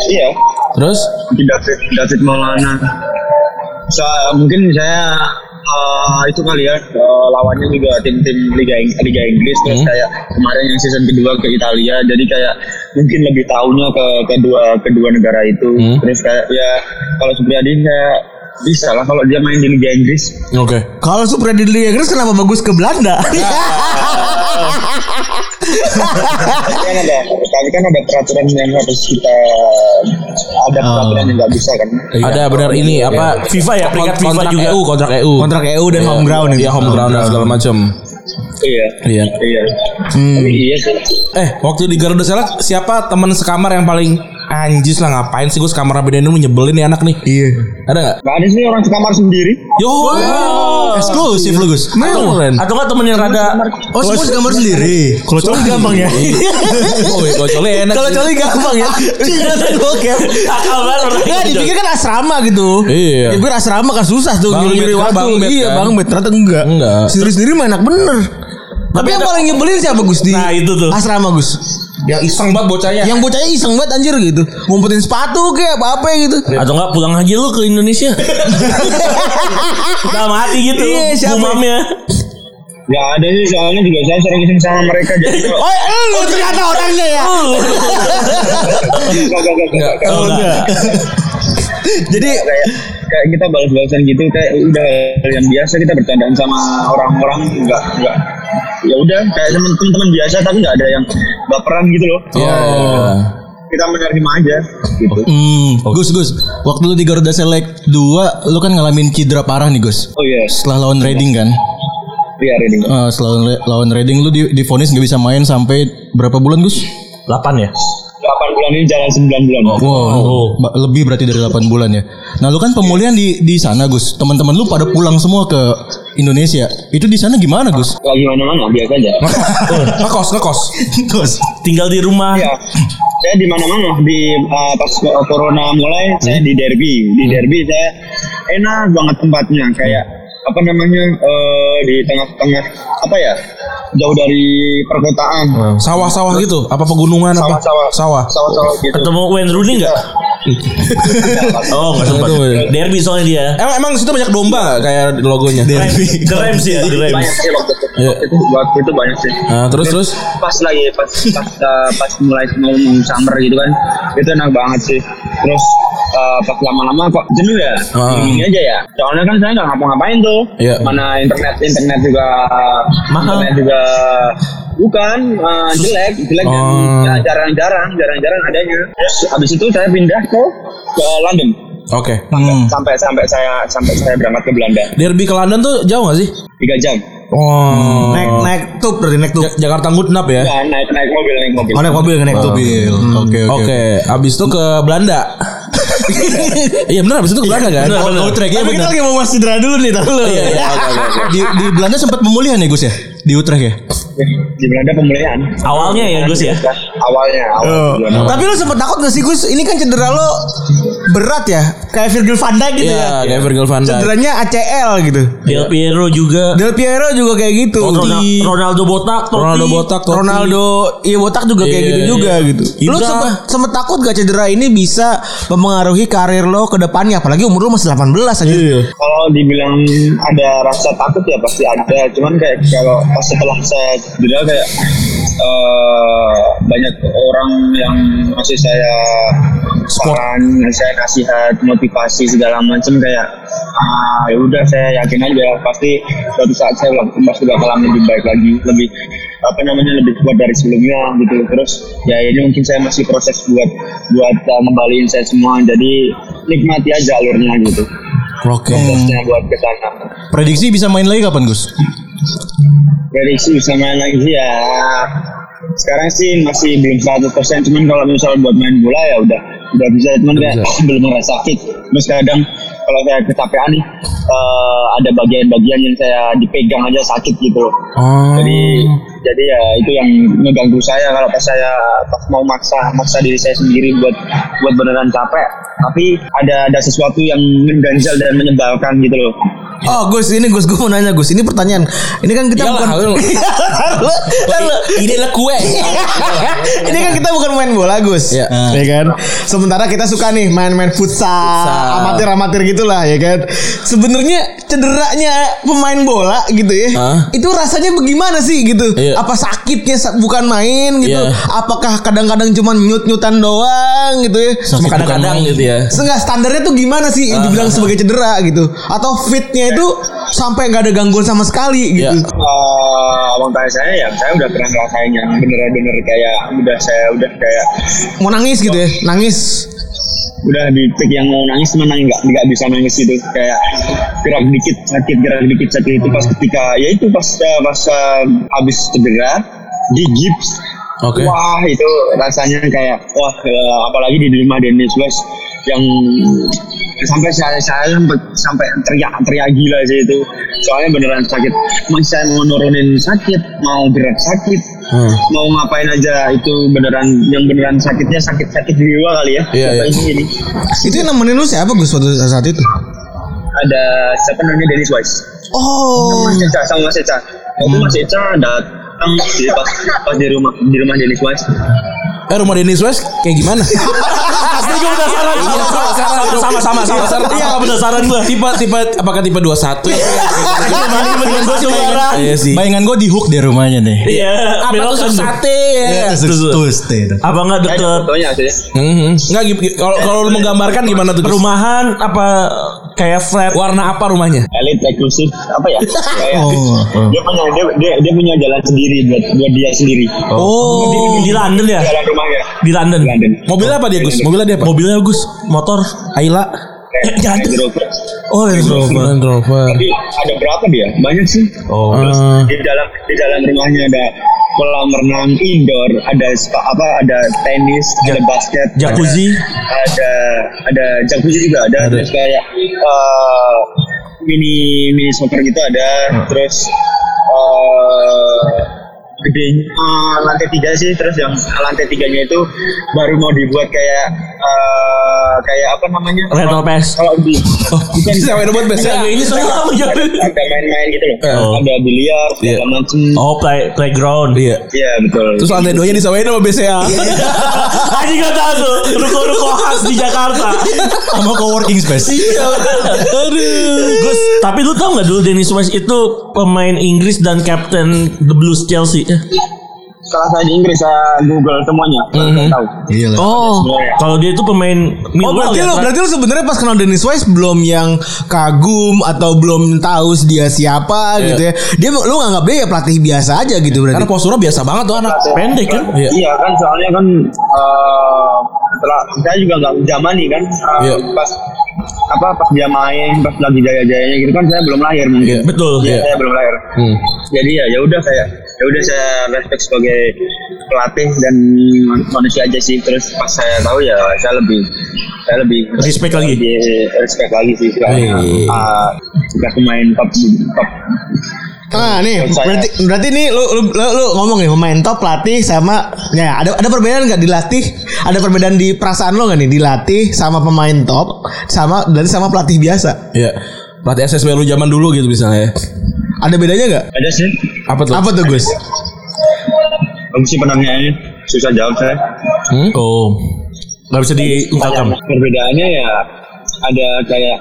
iya Terus, mungkin David David Maulana Sa- mungkin saya eh, itu kali ya eh, lawannya juga tim-tim Liga Ing- Liga Inggris terus Hmm. kayak kemarin yang season kedua ke Italia jadi kayak mungkin lebih tahunya ke kedua kedua negara itu Hmm. terus kayak ya kalau Supriyadi kayak bisa lah kalau dia main di Liga Inggris oke. Kalau Supriyadi di Liga Inggris kenapa bagus ke Belanda? tapi kan ada tapi kan ada peraturan yang harus kita ada peraturan yang nggak bisa kan Ada benar ini apa FIFA ya, peringkat FIFA juga. EU, kontrak EU. Kontrak EU dan home ground Iya, itu. home ground dan segala macam. iya Iya. iya Hmm. Tapi iya sih Eh, waktu di Garuda Select siapa teman sekamar yang paling anjis lah ngapain sih gue sekamar Abidin ini nyebelin nih anak nih. Iya. Ada nggak? nggak ada sih orang sekamar sendiri Yo. Eksklusif lu Gus. Atau keren. Atau enggak temen yang rada Oh, semua di kamar sendiri. Kalau coli gampang ya. Oh, kalau coli enak. Kalau coli gampang ya. Bokep. akal banget gitu. dipikir kan asrama gitu. Iya. Dipikir asrama kan susah tuh Bang nyuri-nyuri Bet kan, waktu. Bang Bet iya, kan. Bang Bet ternyata enggak. Enggak. Sendiri-sendiri mah enak bener. Tapi yang paling nyebelin siapa Gus di Nah, itu tuh. asrama Gus? Yang iseng banget bocahnya. Yang bocahnya iseng banget anjir gitu. Ngumpetin sepatu kayak apa-apa gitu. Atau enggak pulang aja lu ke Indonesia. Udah mati gitu. Iya, siapa? Gumamnya. Nggak ada sih soalnya juga saya sering iseng sama mereka jadi kalau Oh, lu ternyata orangnya ya. Enggak. Jadi kayak kayak kita balas-balasan gitu kayak udah hal yang biasa kita bercandaan sama orang-orang nggak nggak ya udah kayak teman- teman-teman biasa tapi nggak ada yang baperan gitu loh Iya. iya. kita menerima aja gitu Hmm, Gus Gus, waktu lu di Garuda Select 2 lu kan ngalamin cedera parah nih Gus. oh iya Setelah lawan Reading kan? iya Reading Eh, setelah lawan- lawan Reading lu di divonis nggak bisa main sampai berapa bulan Gus? 8 ya. 8 bulan ini jalan 9 bulan Wow, ba- lebih berarti dari 8 bulan ya. Nah, lu kan pemulihan di di sana, Gus. Teman-teman lu pada pulang semua ke Indonesia. Itu di sana gimana, Gus? lagi mana-mana biasa aja Ngekos, ngekos. Gus. Tinggal di rumah. ya saya di mana-mana di uh, pas corona mulai saya di derby di derby saya enak banget tempatnya kayak apa namanya eh, di tengah-tengah apa ya jauh dari perkotaan Sawah-sawah gitu. Apa pegunungan apa? Sawah-sawah. Sawah. sawah-sawah gitu Ketemu Wayne Rooney enggak? Oh, enggak sempat. Itu, iya. Derby soalnya dia. Emang emang situ banyak domba nggak kayak logonya? The Rams ya, The Rams. banyak sih waktu itu Iya. waktu itu waktu itu banyak sih Nah, terus terus. pas lagi pas pas uh, pas mulai mau summer gitu kan itu enak banget sih terus uh, pas lama-lama kok jenuh ya Ah. ini aja ya soalnya kan saya nggak ngapa-ngapain tuh Iya. mana internet internet juga Mahal. internet juga bukan uh, jelek jelek dan Oh. ya, jarang-jarang jarang-jarang adanya terus habis itu saya pindah ke ke London Oke. Hmm. sampai sampai saya sampai saya berangkat ke Belanda Derby ke London tuh jauh gak sih? tiga jam Oh. naik naik tuh berarti naik tuh. Ja- Jakarta Goodnap ya. ya, naik naik mobil naik mobil Oh, naik mobil naik tuh. Mobil. Oke, oke. Oke, abis itu ke Belanda. Iya benar abis itu ke Belanda kan? benar. Oh, tracknya Tapi kita lagi mau mas cedera dulu nih, tahu lu. Iya, iya, oke, oke, oke. Di di Belanda sempat pemulihan ya, Gus ya? Di Utrecht ya? di Belanda pemulihan Awalnya ya Gus ya. awalnya awal awal. Tapi lu sempet takut gak sih Gus? Ini kan cedera lo berat ya, kayak Virgil van Dijk gitu Iya, ya. kayak Virgil van Dijk. Cederanya ACL gitu. Del Piero juga. Del Piero juga kayak gitu. Ronaldo, Ronaldo botak, Totti. Ronaldo botak, Totti. Ronaldo, iya botak juga kayak Iya, gitu iya. juga gitu. Lu Ibra. sempet, sempet takut gak cedera ini bisa mempengaruhi karir lo ke depannya? Apalagi umur lo masih 18 aja. kalau dibilang ada rasa takut ya pasti ada cuman kayak kalau pas setelah saya cedera kayak eh, banyak orang yang masih saya saran saya nasihat motivasi segala macam kayak ah ya udah saya yakin aja pasti suatu saat saya pasti bakalan lebih baik lagi lebih apa namanya lebih kuat dari sebelumnya gitu. Terus ya ini mungkin saya masih proses buat buat uh, saya semua jadi nikmati aja alurnya gitu Oke. prosesnya buat ke sana. Prediksi bisa main lagi kapan Gus? prediksi bisa main lagi ya. Sekarang sih masih belum 100% cuman kalau misalnya buat main bola ya udah udah bisa cuman kayak belum ngerasa sakit. Terus kadang kalau saya kecapean nih eh, ada bagian-bagian yang saya dipegang aja sakit gitu. Jadi jadi ya itu yang ngeganggu saya kalau pas saya mau maksa maksa diri saya sendiri buat buat beneran capek. Tapi ada ada sesuatu yang mengganjal dan menyebalkan gitu loh. Oh Gus ini Gus gue mau nanya Gus. Ini pertanyaan. Ini kan kita Iyalah, bukan lu- Kan lu- Ini adalah kue. ini kan kita bukan main bola Gus. Iya. ya kan? Sementara kita suka nih main-main futsal amatir amatir gitulah ya kan? Sebenarnya cederanya pemain bola gitu ya Hah? itu rasanya bagaimana sih gitu? Iya. Apa sakitnya sa- bukan main gitu Iya. apakah kadang-kadang cuma nyut nyutan doang gitu ya Cuma kadang-kadang gitu ya. Enggak standarnya tuh gimana sih yang dibilang sebagai cedera gitu atau fitnya itu sampai nggak ada gangguan sama sekali gitu. Iya. Eh, abang tanya saya ya saya udah pernah ngerasain yang bener-bener kayak udah saya udah kayak Mau nangis gitu ya, nangis. Udah di titik yang mau nangis cuma nangis nggak nggak bisa nangis gitu kayak gerak dikit sakit gerak dikit sakit itu pas ketika ya itu pas eh, pas eh, habis cedera di gips. Oke. wah itu rasanya kayak wah eh, apalagi di rumah Dennis West yang sampai saya saya sampai, sampai teriak teriak gila sih itu. Soalnya beneran sakit. Masih saya mau nurunin sakit mau berat sakit Hmm. mau ngapain aja itu beneran yang beneran sakitnya sakit sakit jiwa kali ya. Iya, iya. ini ini. Itu yang nemenin lu siapa Gus waktu saat itu? ada siapa namanya Dennis Wise. Oh, Mas Eca sama Mas Eca. Waktu Mas Eca datang di pas pas di rumah di rumah Dennis Wise. Eh rumah Dennis West kayak gimana? Gue penasaran. Iya, sama sama sama sama. Iya penasaran gue. Tipe tipe apakah tipe 21 ya? Temen gue sembarang. Iya sih. Bayangan gue di hook di rumahnya nih. Iya. Apa tuh kan. sate ya? Terus terus deh. Apa nggak Kayak ada deket fotonya. Enggak gitu. Kalau kalau lu menggambarkan gimana tuh? Perumahan apa kayak flat? Warna apa rumahnya? elit eksklusif apa ya kayak Oh, dia punya dia, dia, dia punya jalan sendiri buat buat dia sendiri Oh, di, di London ya? jalan rumahnya Di London. di London Mobil apa dia Gus? Mobilnya dia apa? Mobilnya Gus, motor. Ayla. Range Rover. Oh, Range Rover. Land Rover. tapi ada berapa dia banyak sih Oh. Terus Eh, di dalam di dalam rumahnya ada kolam renang indoor, ada spa, apa ada tenis, ada basket, Jacuzzi. ada ada, ada jacuzzi juga ada, terus kayak eh, mini mini soccer gitu ada, terus eh gede eh, lantai tiga sih, terus yang lantai tiganya itu baru mau dibuat kayak eh, kayak apa namanya? Rental PS. Kalau di bukan Bisa main buat biasa. Ini sama ya. ada main-main gitu loh, Oh. ada biliar segala Iya. macem. Oh, play playground. Iya. Iya betul. Terus lantai duanya disawain sama BCA. Anjing gak tahu tuh ruko-ruko khas di Jakarta. Sama co-working space. Gus, tapi lu tau gak dulu Dennis Wise itu pemain Inggris dan kapten The Blues Chelsea? Saya di Inggris saya Google semuanya, saya tahu. Iya oh. Kalau dia itu pemain Oh berarti ya, lu Tra- berarti lu sebenarnya pas kenal Dennis Wise belum yang kagum atau belum tahu dia siapa Iya. gitu ya. Dia lu nganggap dia ya pelatih biasa aja gitu berarti. Karena posturnya biasa banget tuh anak. pendek kan? Iya. Iya kan soalnya kan eh, setelah saya juga nggak zaman nih kan eh, Iya. pas apa pas dia main pas lagi jaya-jayanya gitu kan saya belum lahir mungkin. Iya. Betul. Iya, Iya. saya belum lahir. Hmm. Jadi ya ya udah saya ya udah saya respect sebagai pelatih dan manusia aja sih. Terus pas saya tahu ya saya lebih saya lebih Respect lagi. lebih respect lagi sih. Iya. Uh, udah pemain top top Nah nih Saya- berarti berarti nih lu, lu, lu, lu ngomong nih pemain top pelatih sama ya ada ada perbedaan nggak dilatih ada perbedaan di perasaan lo nggak nih dilatih sama pemain top sama dan sama pelatih biasa Iya. Pelatih SSB lu zaman dulu gitu misalnya. ada bedanya nggak ada sih. Apa tuh? apa tuh Gus Bagus sih penanyaan susah jawab saya. Hmm? Oh. Gak bisa diungkapkan. Perbedaannya ya ada kayak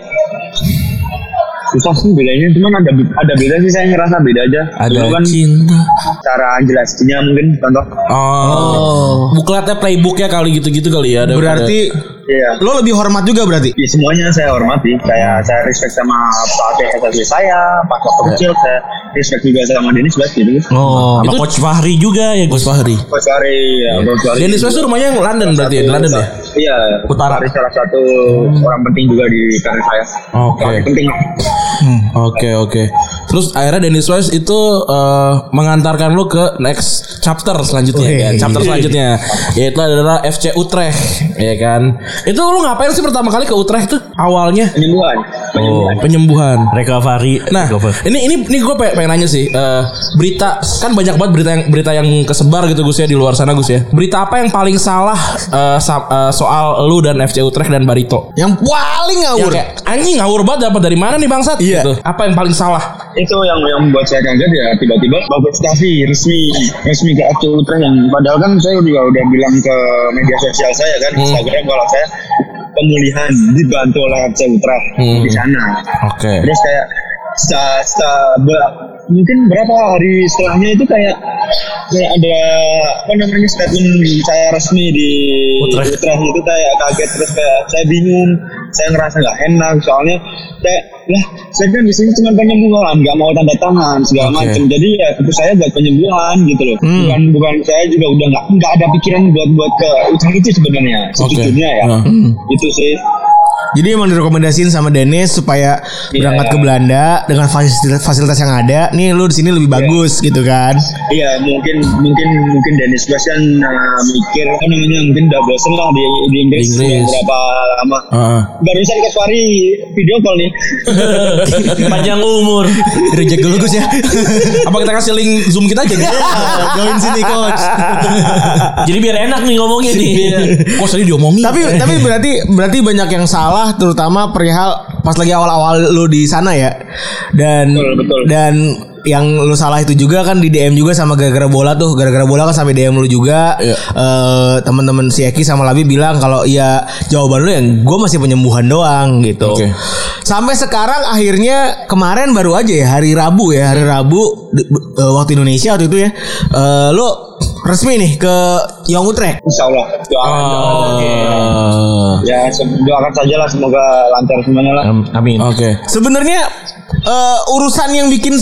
susah sih bedanya cuman ada ada beda sih saya ngerasa beda aja Ada Dulu kan cinta. cara jelasnya mungkin contoh Oh. Bukletnya playbooknya kali gitu-gitu kali ya. Ada berarti Iya. lo lebih hormat juga berarti. Ya, semuanya saya hormati. Saya saya respect sama pelatih SSB saya, pas waktu kecil saya respect juga sama Denis West gitu. Oh, sama Itu- Coach Fahri juga ya, Gus Gus. Fahri. Coach Fahri, ya, Coach Fahri. Dennis tuh rumahnya yang London berarti ya, di London ya? Iya, Utara. Fahri salah satu orang penting juga di karir saya. Oke. Paling penting. Oke oke. Terus akhirnya Dennis Wise itu eh, mengantarkan lu ke next chapter selanjutnya Oke. kan. Chapter selanjutnya yaitu adalah FC Utrecht ya kan. Itu lu ngapain sih pertama kali ke Utrecht tuh awalnya? Penyembuhan. Oh, penyembuhan. Recovery. Nah, recovery. ini ini ini gue pengen, pengen nanya sih. eh, berita kan banyak banget berita yang berita yang kesebar gitu Gus ya di luar sana Gus ya. Berita apa yang paling salah eh, sa- eh, soal lu dan FC Utrecht dan Barito? Yang paling Yang ngawur. kayak anjing ngawur banget dapat dari mana nih bangsat? Iya. Gitu. Apa yang paling salah? itu yang yang buat saya kaget ya tiba-tiba Bagus Tafi resmi resmi ke FC Utrecht yang padahal kan saya juga udah bilang ke media sosial saya kan Instagram kalau saya pemulihan dibantu oleh FC Utrecht Hmm. di sana Oke. terus kayak setelah, setelah be- mungkin berapa hari setelahnya itu kayak kayak ada apa namanya statement saya resmi di Utrecht. Utrecht itu kayak kaget terus kayak saya bingung saya ngerasa nggak enak soalnya kayak lah saya kan di sini cuma penyembuhan nggak mau tanda tangan segala Oke. macam. Jadi ya itu saya buat penyembuhan gitu loh. Bukan bukan saya juga udah nggak nggak ada pikiran buat buat ke Utrecht itu sebenarnya sejujurnya ya. Nah. itu sih Jadi emang direkomendasiin sama Dennis supaya berangkat ke Belanda dengan fasilitas fasilitas yang ada. Nih lu di sini lebih bagus gitu kan. Iya mungkin mungkin mungkin Dennis West kan uh, mikir apa namanya mungkin udah bosen lah di, di Inggris, berapa lama. Heeh. Barusan ke video call nih. Panjang umur. Reject dulu Gus ya. Apa kita kasih link Zoom kita aja nih? Join sini coach. Jadi biar enak nih ngomongnya nih. Kok sering diomongin? Tapi tapi berarti berarti banyak yang salah terutama perihal pas lagi awal-awal lu di sana ya. Dan Betul, betul. dan yang lu salah itu juga kan di DM juga sama gara-gara bola tuh gara-gara bola kan sampai DM lu juga Iya. Eh, teman-teman si Eki sama Labi bilang kalau ya jawaban lu yang gue masih penyembuhan doang gitu Oke. sampai sekarang akhirnya kemarin baru aja ya hari Rabu ya hari Rabu eh, waktu Indonesia waktu itu ya eh, lu resmi nih ke Young Utrecht Insya Allah doakan. Oh. Ya se- doakan saja lah semoga lancar semuanya lah. Amin. Oke. Sebenarnya eh, urusan yang bikin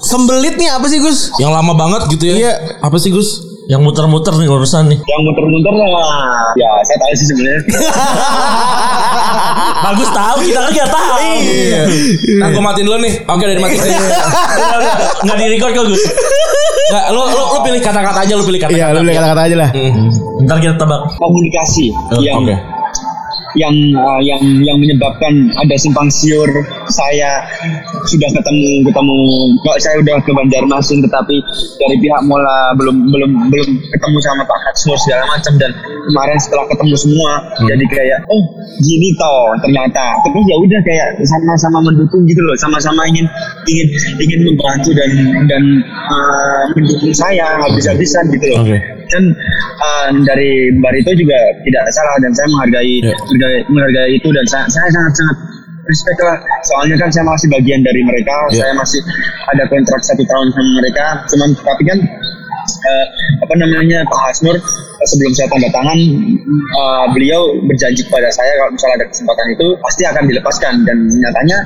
sembelit nih apa sih Gus? Yang lama banget gitu ya? Iya. Apa sih Gus? Yang muter-muter nih urusan nih. Yang muter-muter lah. Ya saya tahu sih sebenarnya. Bagus tahu kita kan nggak tahu. Iya. Nah, gue matiin dulu nih. Oke, udah dimatiin. Udah, udah. Nggak di record kok Gus. Nggak, lu, lu, lu pilih kata-kata aja, lu pilih kata-kata. Iya, lu boleh kata-kata aja lah. Ntar kita tebak. Komunikasi yang Oke. Yang uh, yang yang menyebabkan ada simpang siur. Saya sudah ketemu ketemu. Kok saya udah ke Banjarmasin tetapi dari pihak Mola belum belum belum ketemu sama Pak Hatsmur segala macam. Dan kemarin setelah ketemu semua jadi kayak oh gini toh ternyata. Terus ya udah kayak sama-sama mendukung gitu loh. Sama-sama ingin ingin ingin membantu dan dan uh, mendukung saya habis-habisan gitu loh. Oke. dan uh, dari Barito juga tidak salah dan saya menghargai Ya. menghargai, menghargai itu dan saya, saya sangat sangat respect lah soalnya kan saya masih bagian dari mereka Ya. saya masih ada kontrak satu tahun sama mereka cuman tapi kan uh, apa namanya Pak Hasnur sebelum saya tanda tangan uh, beliau berjanji kepada saya kalau misalnya ada kesempatan itu pasti akan dilepaskan dan nyatanya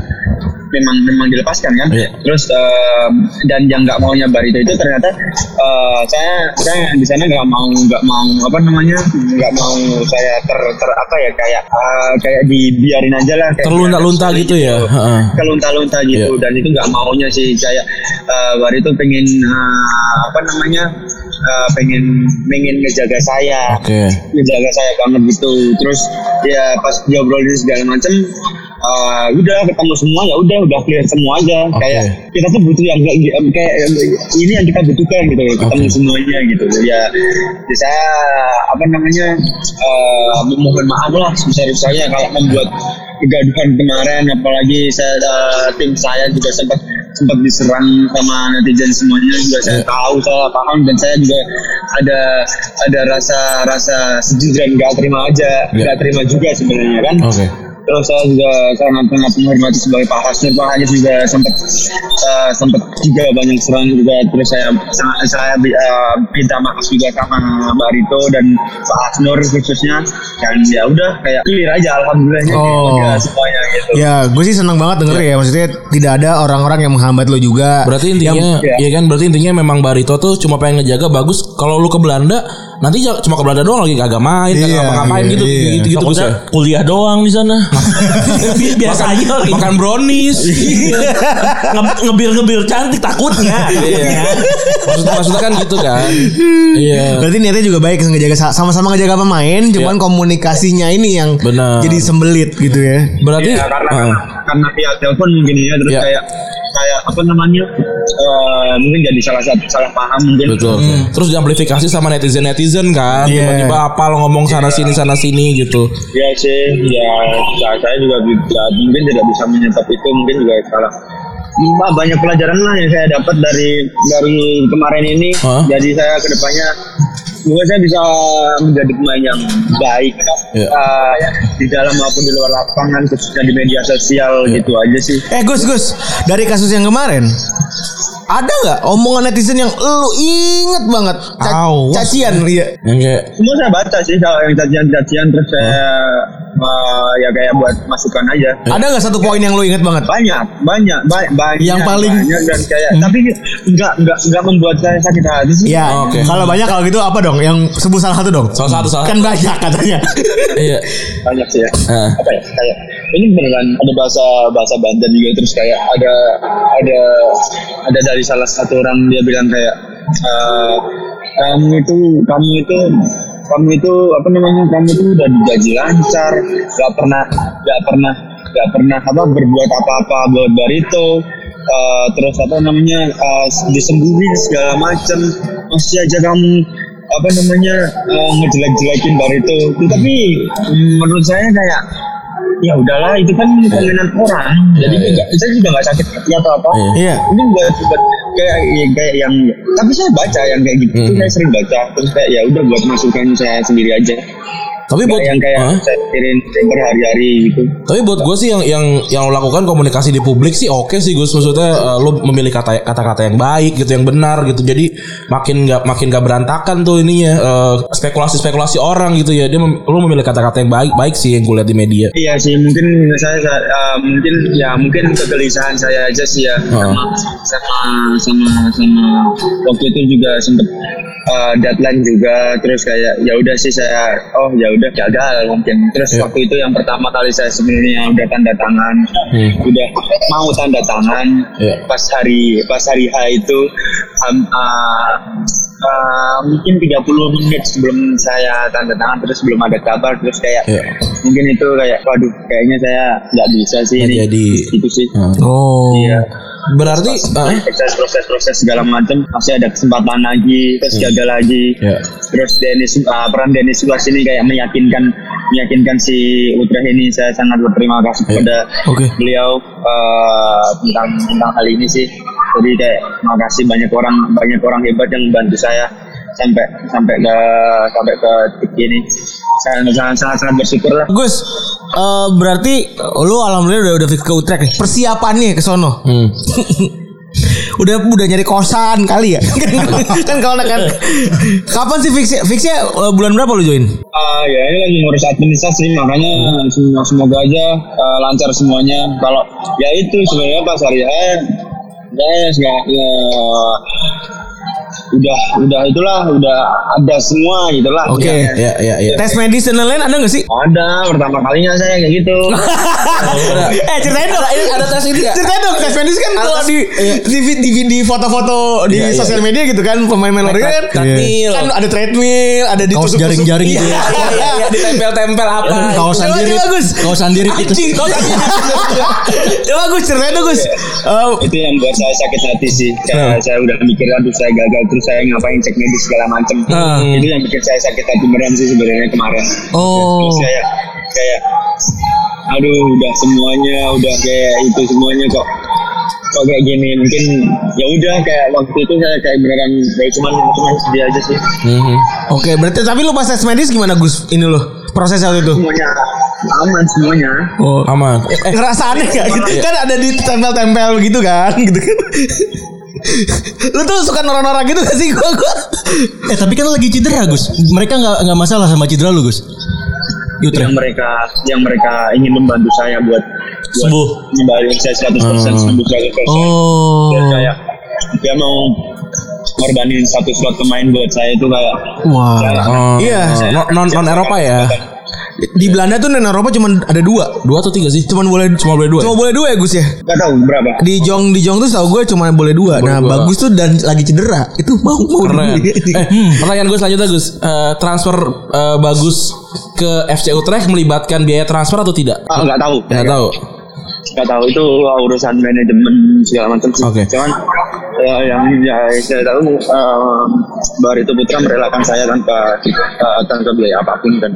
memang memang dilepaskan kan Iya. terus um, dan yang nggak maunya Barito itu ternyata uh, saya saya di sana nggak mau nggak mau apa namanya nggak mau saya ter, ter apa ya kayak uh, kayak dibiarin aja lah kayak Terlunta-lunta gitu ya? Heeh. kelunta-lunta gitu Iya. dan itu nggak maunya sih kayak uh, Barito pengen uh, apa namanya uh, pengen pengen ngejaga saya Oke. menjaga saya banget gitu terus ya pas diobrolin segala macem uh, udah ketemu semua ya udah udah clear semua aja Oke. kayak kita tuh butuh yang kayak kayak ini yang kita butuhkan gitu ketemu Oke. semuanya gitu ya, ya saya apa namanya uh, memohon maaf lah sebesar besarnya kalau membuat kegaduhan kemarin apalagi saya uh, tim saya juga sempat sempat diserang sama netizen semuanya juga saya Iya. tahu saya paham dan saya juga ada ada rasa rasa sedih dan nggak terima aja nggak terima juga sebenarnya kan Oke. Terus saya juga sangat sangat menghormati sebagai Pak Hasnur Pak Hasnur juga sempat eh, sempat juga banyak serangan juga. Terus saya saya, saya eh, minta maaf juga sama Mbak Rito dan Pak Hasnur khususnya. Dan ya udah kayak clear aja alhamdulillahnya. Oh. ya, semuanya gitu. Ya, gue sih senang banget denger ya. Maksudnya tidak ada orang-orang yang menghambat lo juga. Berarti intinya Yang- ya. kan? Berarti intinya memang Barito tuh cuma pengen ngejaga bagus. Kalau lu ke Belanda nanti cuma ke Belanda doang lagi kagak main kagak Iya, ngapa-ngapain iya, gitu iya. gitu gitu kuliah doang di sana. Bi- Biasa Makan- aja kali. makan brownies. Nge- ngebir-ngebir cantik takutnya. Iya. Maksudnya maksudnya kan gitu kan. Iya. Berarti niatnya juga baik ngejaga sama-sama ngejaga pemain, cuman komunikasinya ini yang Benar. jadi sembelit gitu ya. Berarti ya karena Ah. karena via telepon mungkin ya terus Iya. kayak kayak apa namanya eh, mungkin jadi salah satu salah paham mungkin Betul. Terus diamplifikasi sama netizen-netizen kan. Iya. Tiba-tiba apa lo ngomong sana sini sana sini gitu. Ya sih, ya, ya saya juga bisa, mungkin tidak bisa menyetop itu, mungkin juga salah. Mbak, banyak pelajaran lah yang saya dapat dari dari kemarin ini. Hah? Jadi saya ke depannya juga saya bisa menjadi pemain yang baik Iya. eh, di dalam maupun di luar lapangan khususnya di media sosial Iya. gitu aja sih. Eh Gus Gus, dari kasus yang kemarin ada nggak omongan netizen yang lu inget banget? Ca- Awas. cacian, iya. Yang kayak Semua saya baca sih kalau yang cacian-cacian terus saya eh, ya kayak buat masukan aja. Ada nggak satu poin yang lu inget banget? banyak banyak banyak banyak Yang paling- banyak dan kayak tapi nggak nggak nggak membuat saya sakit hati sih Ya, Oke. kalau banyak kalau gitu apa dong? Yang sebut salah satu dong. salah satu salah Kan banyak katanya. Iya. banyak sih ya Ah. apa ya kayak ini beneran ada bahasa bahasa Banten juga terus kayak ada ada ada dari salah satu orang dia bilang kayak eh, kamu itu kamu itu kamu itu apa namanya kamu itu udah digaji lancar gak pernah gak pernah gak pernah apa berbuat apa-apa buat barito Eh, terus apa namanya disembuhin segala macam masih aja kamu apa namanya eh, ngejelek-jelekin barito. Tapi menurut saya kayak ya udahlah itu kan komenan orang jadi Iya, iya. enggak saya juga nggak sakit hati atau apa Iya. ini buat buat kayak ya, kayak yang tapi saya baca yang kayak gitu Hmm. saya sering baca terus kayak ya udah buat masukan saya sendiri aja Tapi buat yang kayak Hah? saya pikirin berhari-hari gitu Tapi buat gue sih yang yang yang lo lakukan komunikasi di publik sih oke sih Gus maksudnya eh, lo memilih kata kata-kata yang baik gitu yang benar gitu jadi makin nggak makin nggak berantakan tuh ininya eh, spekulasi-spekulasi orang gitu ya dia mem- lo memilih kata-kata yang baik baik sih yang gue lihat di media. Iya sih mungkin saya, saya uh, mungkin ya mungkin kegelisahan saya aja sih ya Oh. sama sama sama sama waktu itu juga sempet uh, deadline juga terus kayak ya udah sih saya oh ya udah gagal mungkin terus Iya. waktu itu yang pertama kali saya sebenarnya udah tanda tangan Hmm. udah mau tanda tangan Iya. pas hari pas hari H itu um, uh, uh, mungkin 30 menit sebelum saya tanda tangan terus belum ada kabar terus kayak Iya. mungkin itu kayak waduh kayaknya saya nggak bisa sih Nggak ini jadi. itu sih. Oh. iya Berarti eh, proses proses proses segala macam masih ada kesempatan lagi terus gagal lagi ya. terus Dennis uh, peran Dennis Suarez ini kayak meyakinkan meyakinkan si Utrecht ini saya sangat berterima kasih Iya. kepada Oke. beliau uh, tentang tentang hal ini sih jadi kayak makasih banyak orang banyak orang hebat yang membantu saya sampai sampai ke sampai ke titik ini sangat sangat sangat bersyukur lah Gus, eh, berarti lu alhamdulillah udah udah fix ke Utrecht nih. Persiapannya ke sono. Hmm. udah udah nyari kosan kali ya. kan kalau kan kapan sih fixnya? Fixnya eh, bulan berapa lu join? Ah ya ini lagi ngurus administrasi makanya semoga, semoga aja uh, lancar semuanya. Kalau ya itu sebenarnya pas hari ya nggak ya udah udah itulah udah ada semua gitulah. Oke. Ya, Ya ya ya. Tes medis dan lain-lain ada gak sih? Ada pertama kalinya saya kayak gitu. eh ceritain dong. Ini ada tes ini nggak? Ceritain dong tes medis kan kalau di iya. di, di, di foto-foto di Iya, iya, sosial media gitu kan pemain-pemain negeri kan treadmill. kan ada treadmill, ada Kaos ditusuk-tusuk. jaring-jaring Iya, gitu ya. iya, iya, iya. Ditempel-tempel apa? Kaosan Coba, diri. coba, Gus. Kaosan diri itu. Anjing, kau Coba Gus ceritain dong Gus. Itu yang buat saya sakit hati sih. Kayak saya udah mikir aduh saya gagal terus saya ngapain cek medis segala macem. Ah. Itu yang bikin saya sakit hati beneran sih sebenarnya kemarin. Oh. Terus kayak kayak aduh udah semuanya udah kayak itu semuanya kok kok kayak gini mungkin ya udah kayak waktu itu saya kayak beneran kayak cuman cuman sedih aja sih Mhm. Oke, berarti tapi lu pas tes medis gimana Gus? Ini lo prosesnya waktu itu. semuanya aman semuanya Oh. Aman. Eh, eh, Ngerasa aneh gak gitu? Kan ada di tempel-tempel gitu kan Gitu kan Lu tuh suka norak-norak gitu gak sih gua, gua. Eh tapi kan lagi cedera Gus. Mereka nggak nggak masalah sama cedera lu Gus. Utrecht. yang mereka yang mereka ingin membantu saya buat buat Sembuh. nyebarin saya 100% sembuh 100% Oh Dan kayak dia mau ngorbanin satu slot pemain buat saya itu kayak Wah oh, Iya. non non, non Eropa ya. Di Belanda tuh non Eropa cuma ada dua Dua atau tiga sih? Cuman boleh Cuma boleh dua. Cuma boleh dua ya Gus ya nggak tahu berapa Di Jong di Jong tuh tau gue cuma boleh dua Nah dua. bagus tuh dan lagi cedera Itu mau mau Keren. Eh, pertanyaan gue selanjutnya Gus. Eh, transfer eh, bagus ke FC Utrecht melibatkan biaya transfer atau tidak? ah, nggak tahu Nggak tahu. nggak tahu itu urusan manajemen segala macam sih Oke. cuman ya, yang ya, saya tahu uh, Barito Putra merelakan saya tanpa uh, tanpa biaya apa pun dan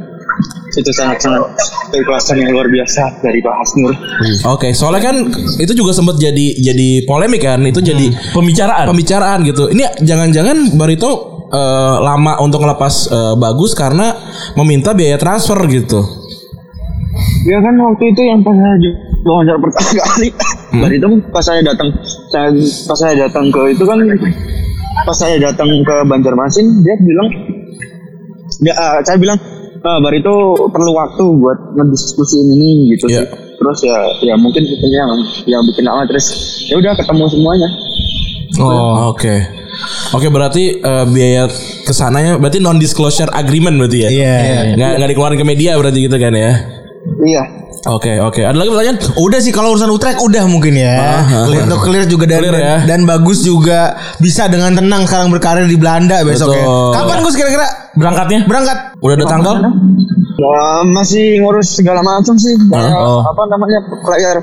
itu sangat sangat keikhlasan yang luar biasa dari Pak Hasnur Oke, soalnya kan itu juga sempat jadi jadi polemik kan. Itu jadi Pembicaraan. pembicaraan gitu. Ini jangan-jangan Barito eh, lama untuk ngelepas eh, bagus karena meminta biaya transfer gitu. Ya kan waktu itu yang pas saya wawancara pertama kali dari itu pas saya datang saya pas saya datang ke itu kan pas saya datang ke Banjarmasin dia bilang dia ah, saya bilang ah, Barito perlu waktu buat ngediskusiin ini gitu Iya. sih. Terus ya ya mungkin itu yang yang bikin lama terus ya udah ketemu semuanya. Oh, oke. Oke, berarti eh, biaya ke sananya berarti non disclosure agreement berarti ya? Iya. Nggak nggak dikeluarin ke media berarti gitu kan ya? Iya. Oke, oke. Ada lagi pertanyaan? Udah sih kalau urusan Utrecht udah mungkin ya. Clear, untuk clear juga dan, Clear ya. dan bagus juga bisa dengan tenang sekarang berkarir di Belanda besok ya. Betul. Kapan Gus kira-kira Berangkatnya? berangkat? Udah ada tanggal? Ya, masih ngurus segala macam sih. Kayak Oh. apa namanya player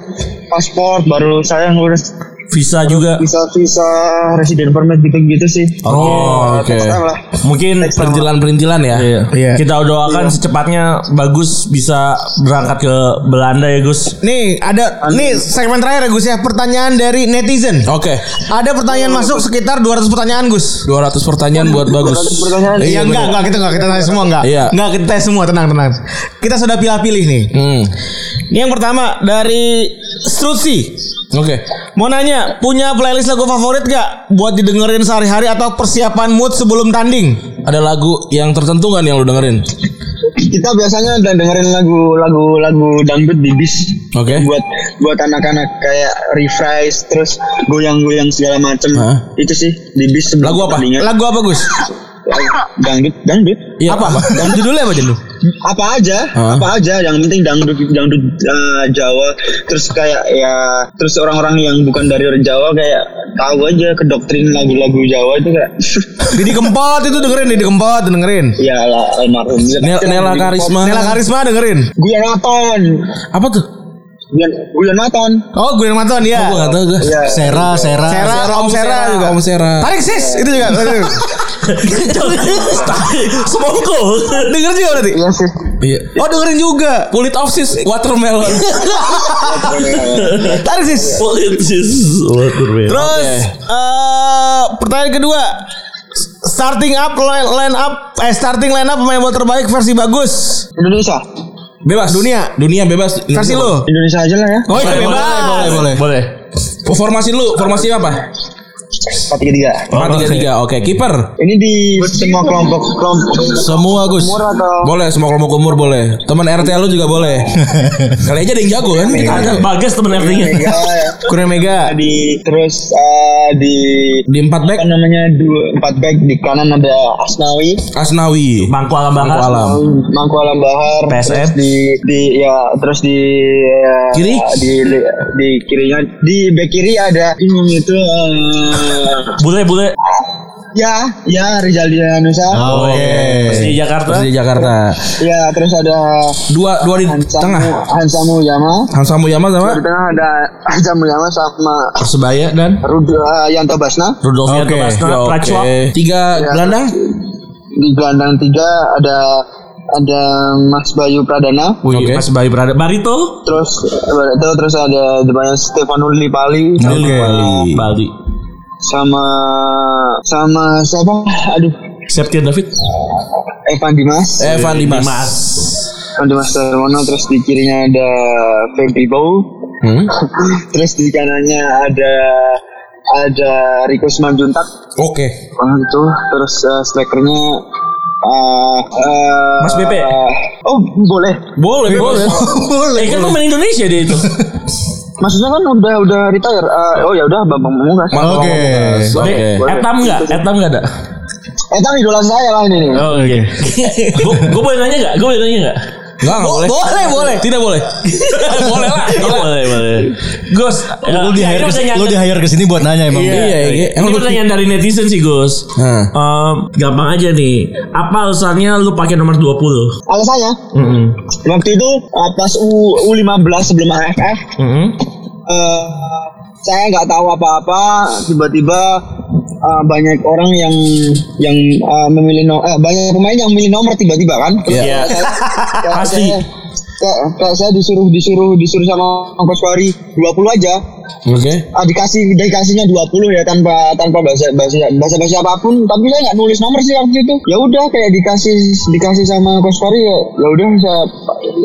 paspor baru saya ngurus Visa juga. visa visa resident permit gitu-gitu sih. Oh, oke. Pokoknya lah. Mungkin Perintilan-perintilan ya? Iya. Iya. Kita doakan secepatnya bagus bisa berangkat ke Belanda ya Gus. Nih ada nih segmen terakhir ya Gus ya pertanyaan dari netizen. Oke. Ada pertanyaan masuk sekitar 200 pertanyaan Gus. 200 pertanyaan buat bagus. Pertanyaan Iya enggak enggak kita enggak kita tanya semua enggak. Iya. Enggak kita tanya semua tenang tenang. Kita sudah pilih-pilih nih. Hmm. Ini yang pertama dari Strutsi. Oke. Mau nanya, punya playlist lagu favorit gak buat didengerin sehari-hari atau persiapan mood sebelum tanding? Ada lagu yang tertentu kan yang lu dengerin? kita biasanya dan dengerin lagu lagu lagu dangdut di bis. Oke. Buat buat anak-anak kayak refresh terus goyang-goyang segala macem. Hah? Itu sih di bis sebelum Lagu apa? pertandingan. Lagu apa Gus? dangdut dangdut Iya, apa? Dan judulnya apa Jendu? Apa aja Hah? apa aja yang penting dangdut dangdut uh, Jawa terus kayak ya terus orang-orang yang bukan dari orang Jawa kayak tahu aja ke doktrin lagu-lagu Jawa itu kayak Didi Kempot itu dengerin Didi Kempot dengerin. ya lah almarhum Nel- Nela Karisma. Nela Karisma dengerin. Guyon Maton Apa tuh? Guyon Guyon Maton Oh, gue yang Maton ya. Gue gak tau gue. ya Sera, Sera. Sera, Om Sera juga. Om Sera. Tarik sis itu juga. Semongko. Denger juga berarti. iya sih Iya. Oh dengerin juga. Pulit of sis watermelon. Tarik sis. Politis. Watermelon. Terus eh pertanyaan kedua. Starting up line, line up eh starting line up pemain bola terbaik versi bagus. Indonesia Bebas. Dunia. Dunia bebas. Versi lu. Indonesia aja lah ya Oh iya bebas. boleh, boleh. Boleh. Formasi lu, formasi apa? empat tiga tiga Empat tiga tiga. Oke, kiper. ini di semua kelompok kelompok Semua Gus. umur atau Boleh, semua kelompok umur boleh. Teman RT lu juga boleh. Kali aja ada yang jago kan? Kita ada. Bagas temen RT-nya. Mega ya. Kurang mega. di terus eh, di Di empat back apa namanya dua empat back di kanan ada Asnawi Asnawi. Bangku alam Bangku bakar. alam. Mangku Alam Bahar PSM. terus di di ya terus di ya, Kiri? di di kirinya di back kiri ada ini itu eh, Bule bule. Ya ya Rizal Dianusa Oh, Oke. Di Jakarta. Terus di Jakarta. ya terus ada Dua dua di Hansamu tengah. Hansamu Yama Hamsa Muyama sama di tengah ada Hansamu Yama sama Persebaya dan Rudo eh, Yanto Basna Rudolf Oke, Yanto Basna, ya, oke. Tiga Ya. gelandang? di gelandang tiga ada ada Mas Bayu Pradana Wih, Oke. Mas Bayu Prada. Barito. terus itu terus ada depannya Stefano Lipali Lili Bali. Sama sama siapa aduh Septian David. Evan Dimas Evan Dimas. Dimas. ada Mas Darmono terus di kirinya ada Febri Bow Hmm? terus di kanannya ada ada Rico Simanjuntak Oke. oh, itu terus uh, strikernya uh, uh, Mas BP? oh boleh Boleh, boleh. Eh kan pemain Indonesia dia itu. maksudnya kan udah udah retire Uh, oh ya udah Bambang Pamungkas Oke. Oke. Etam enggak? Etam enggak ada? tapi idola saya lah ini nih Oh, oke. Gue boleh nanya enggak? Gue boleh nanya enggak? Enggak, enggak boleh. Boleh, boleh. Tidak boleh. boleh lah. Oh, Gila. boleh, boleh. Gus, Lu di hire ini pertanyaan- lu di hire ke sini buat nanya emang. Iya, iya. Ini Emang lu- pertanyaan dari netizen sih Gus Hah. Em, Gampang aja nih Apa alasannya lu pakai nomor 20? alasannya Mm-mm. waktu itu uh, pas U U15 sebelum AFF Mm-mm. eh, saya nggak tahu apa-apa. Tiba-tiba eh, banyak orang yang yang eh, memilih no, eh, banyak pemain yang memilih nomor tiba-tiba kan? Terus Iya. kayak saya- Pasti. saya- kayak, kayak saya disuruh disuruh disuruh sama Coach Fahri 20 aja. Oke. Ah, dikasih dikasihnya 20 ya tanpa tanpa bahasa bahasa bahasa bahasa apa pun. Tapi saya nggak nulis nomor sih waktu itu. Ya udah kayak dikasih dikasih sama Coach Fahri ya ya udah saya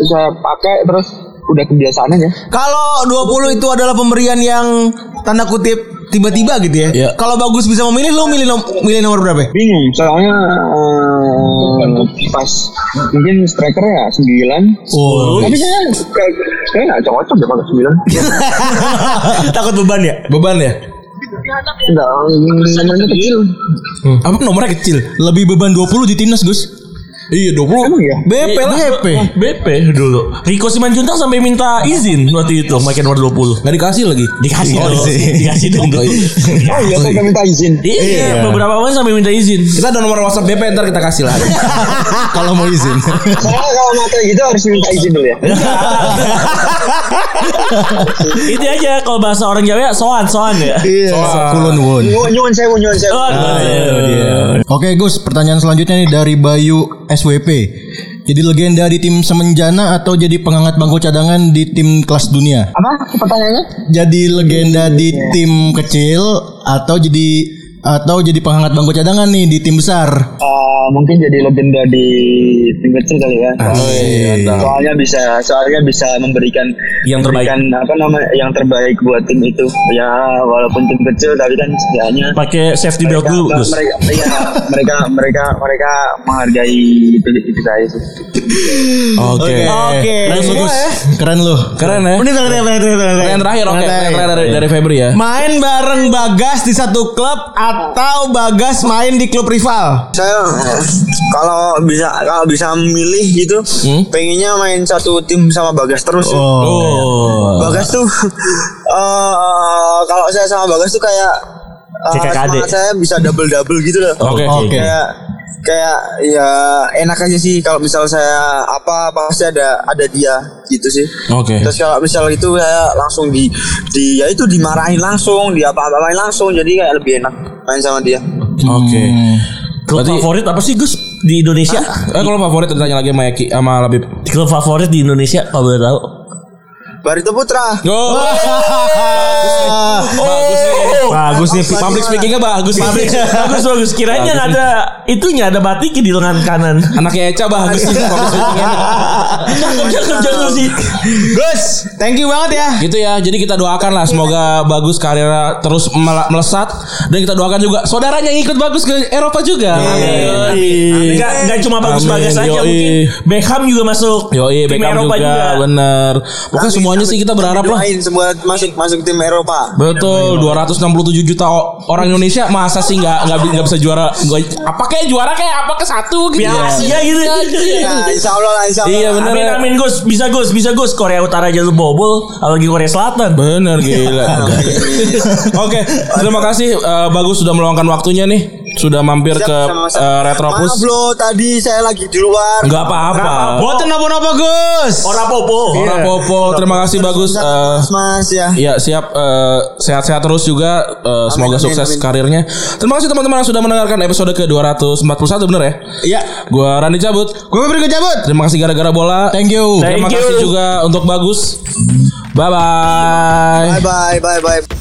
saya pakai terus udah kebiasaan aja Kalau 20 itu adalah pemberian yang tanda kutip tiba-tiba gitu ya. Iya. Kalau bagus bisa memilih lu milih nom- milih nomor berapa? bingung soalnya eh, pas mungkin striker ya 9 Oh. tapi saya kayak saya nggak cocok ya pakai 9 Takut beban ya? Beban ya? enggak nomornya kecil Apa nomornya kecil? Lebih beban 20 di timnas, Gus. Iya, 20. emang ya BP lah. BP. BP dulu Rico Simanjuntak sampai minta izin waktu itu pakai nomor 20 Enggak dikasih lagi. Dikasih dong Dikasih dong oh iya saya minta izin Iya, beberapa pemain sampai minta izin. Kita ada nomor WhatsApp BP ntar kita kasih lah. Kalau mau izin. saya kalau pakai gitu harus minta izin dulu ya Itu aja kalau bahasa orang Jawa ya soan soan ya. Iya. Kulon won. nyuwun saya Oh, iya. Oke Gus, pertanyaan selanjutnya nih dari Bayu SWP. Jadi legenda di tim Semenjana atau jadi penghangat bangku cadangan di tim kelas dunia? apa pertanyaannya Jadi legenda di tim kecil atau jadi atau jadi penghangat bangku cadangan nih di tim besar? Eh, mungkin jadi legenda di tim kecil kali ya. Oh, iya, soalnya bisa, soalnya bisa memberikan Yang terbaik. memberikan apa namanya yang terbaik buat tim itu. Ya walaupun tim kecil tapi kan setidaknya Pakai safety belt dulu, Gus. mereka, iya, mereka mereka mereka menghargai itu itu saya sih. Oke. Oke. Keren bagus. ya. Keren loh. Keren ya. Ini terakhir, terakhir, terakhir, terakhir. Pertanyaan terakhir oke. Pertanyaan terakhir dari, dari Febri ya. Main bareng Bagas di satu klub atau Bagas main di klub rival? Saya kalau bisa kalau bisa memilih gitu, pengennya main satu tim sama Bagas terus. Oh. Bagas tuh eh kalau saya sama Bagas tuh kayak adik. semangat saya bisa double double gitu loh. Oke. Oke. Kayak kayak ya enak aja sih kalau misal saya apa pasti ada ada dia gitu sih. Oke. Terus kalau misal itu saya langsung di di ya itu dimarahin langsung, di apa-apain langsung jadi kayak lebih enak main sama dia. Oke. Klub Berarti- favorit apa sih Gus di Indonesia? Eh kalau favorit ditanya lagi sama Eki sama Labib. Klub favorit di Indonesia kalau boleh tahu. Barito Putra. Oh. bagus nih. Bagus nih. Public speakingnya bagus nih. bagus bagus. Kiranya nggak ada itunya ada batik di lengan kanan. Anaknya Eca bagus nih public speakingnya. Cakep cakep cakep sih. Gus, thank you banget ya. Gitu ya. Jadi kita doakan lah semoga bagus karirnya terus mel- melesat dan kita doakan juga saudaranya yang ikut bagus ke Eropa juga. Amin. Enggak enggak cuma bagus bagus aja yoi. mungkin Beckham juga masuk. Yoi, Tim Beckham Eropa juga, bener. Pokoknya semuanya sih kita berharap lah. Semua masuk masuk tim Eropa. Betul, 267 juta orang Indonesia masa sih nggak nggak bi- nggak bisa juara apa kayak juara kayak apa ke satu gitu. Piala Asia gitu. Ya, insya Allah lah, insya Allah. Iya bener. Amin amin Gus, bisa Gus, bisa Gus. Korea Utara aja lu bobol, apalagi Korea Selatan. Bener gila. Oke, terima kasih eh, bagus sudah meluangkan waktunya nih. Sudah mampir Siap, ke Retropus. Maaf loh, tadi saya lagi di luar. Enggak apa-apa. Boten apa-apa Gus. Ora popo. Ora popo. Terima kasih bagus. Eh, Mas, ya. Ya siap eh, sehat-sehat terus juga Eh, semoga amin, sukses amin. karirnya. Terima kasih teman-teman yang sudah mendengarkan episode ke 241 bener ya? Iya. Gua Rani cabut. Gue beri cabut. Terima kasih gara-gara bola. Thank you. Terima Thank kasih you. juga untuk bagus. Bye bye. Bye bye bye bye.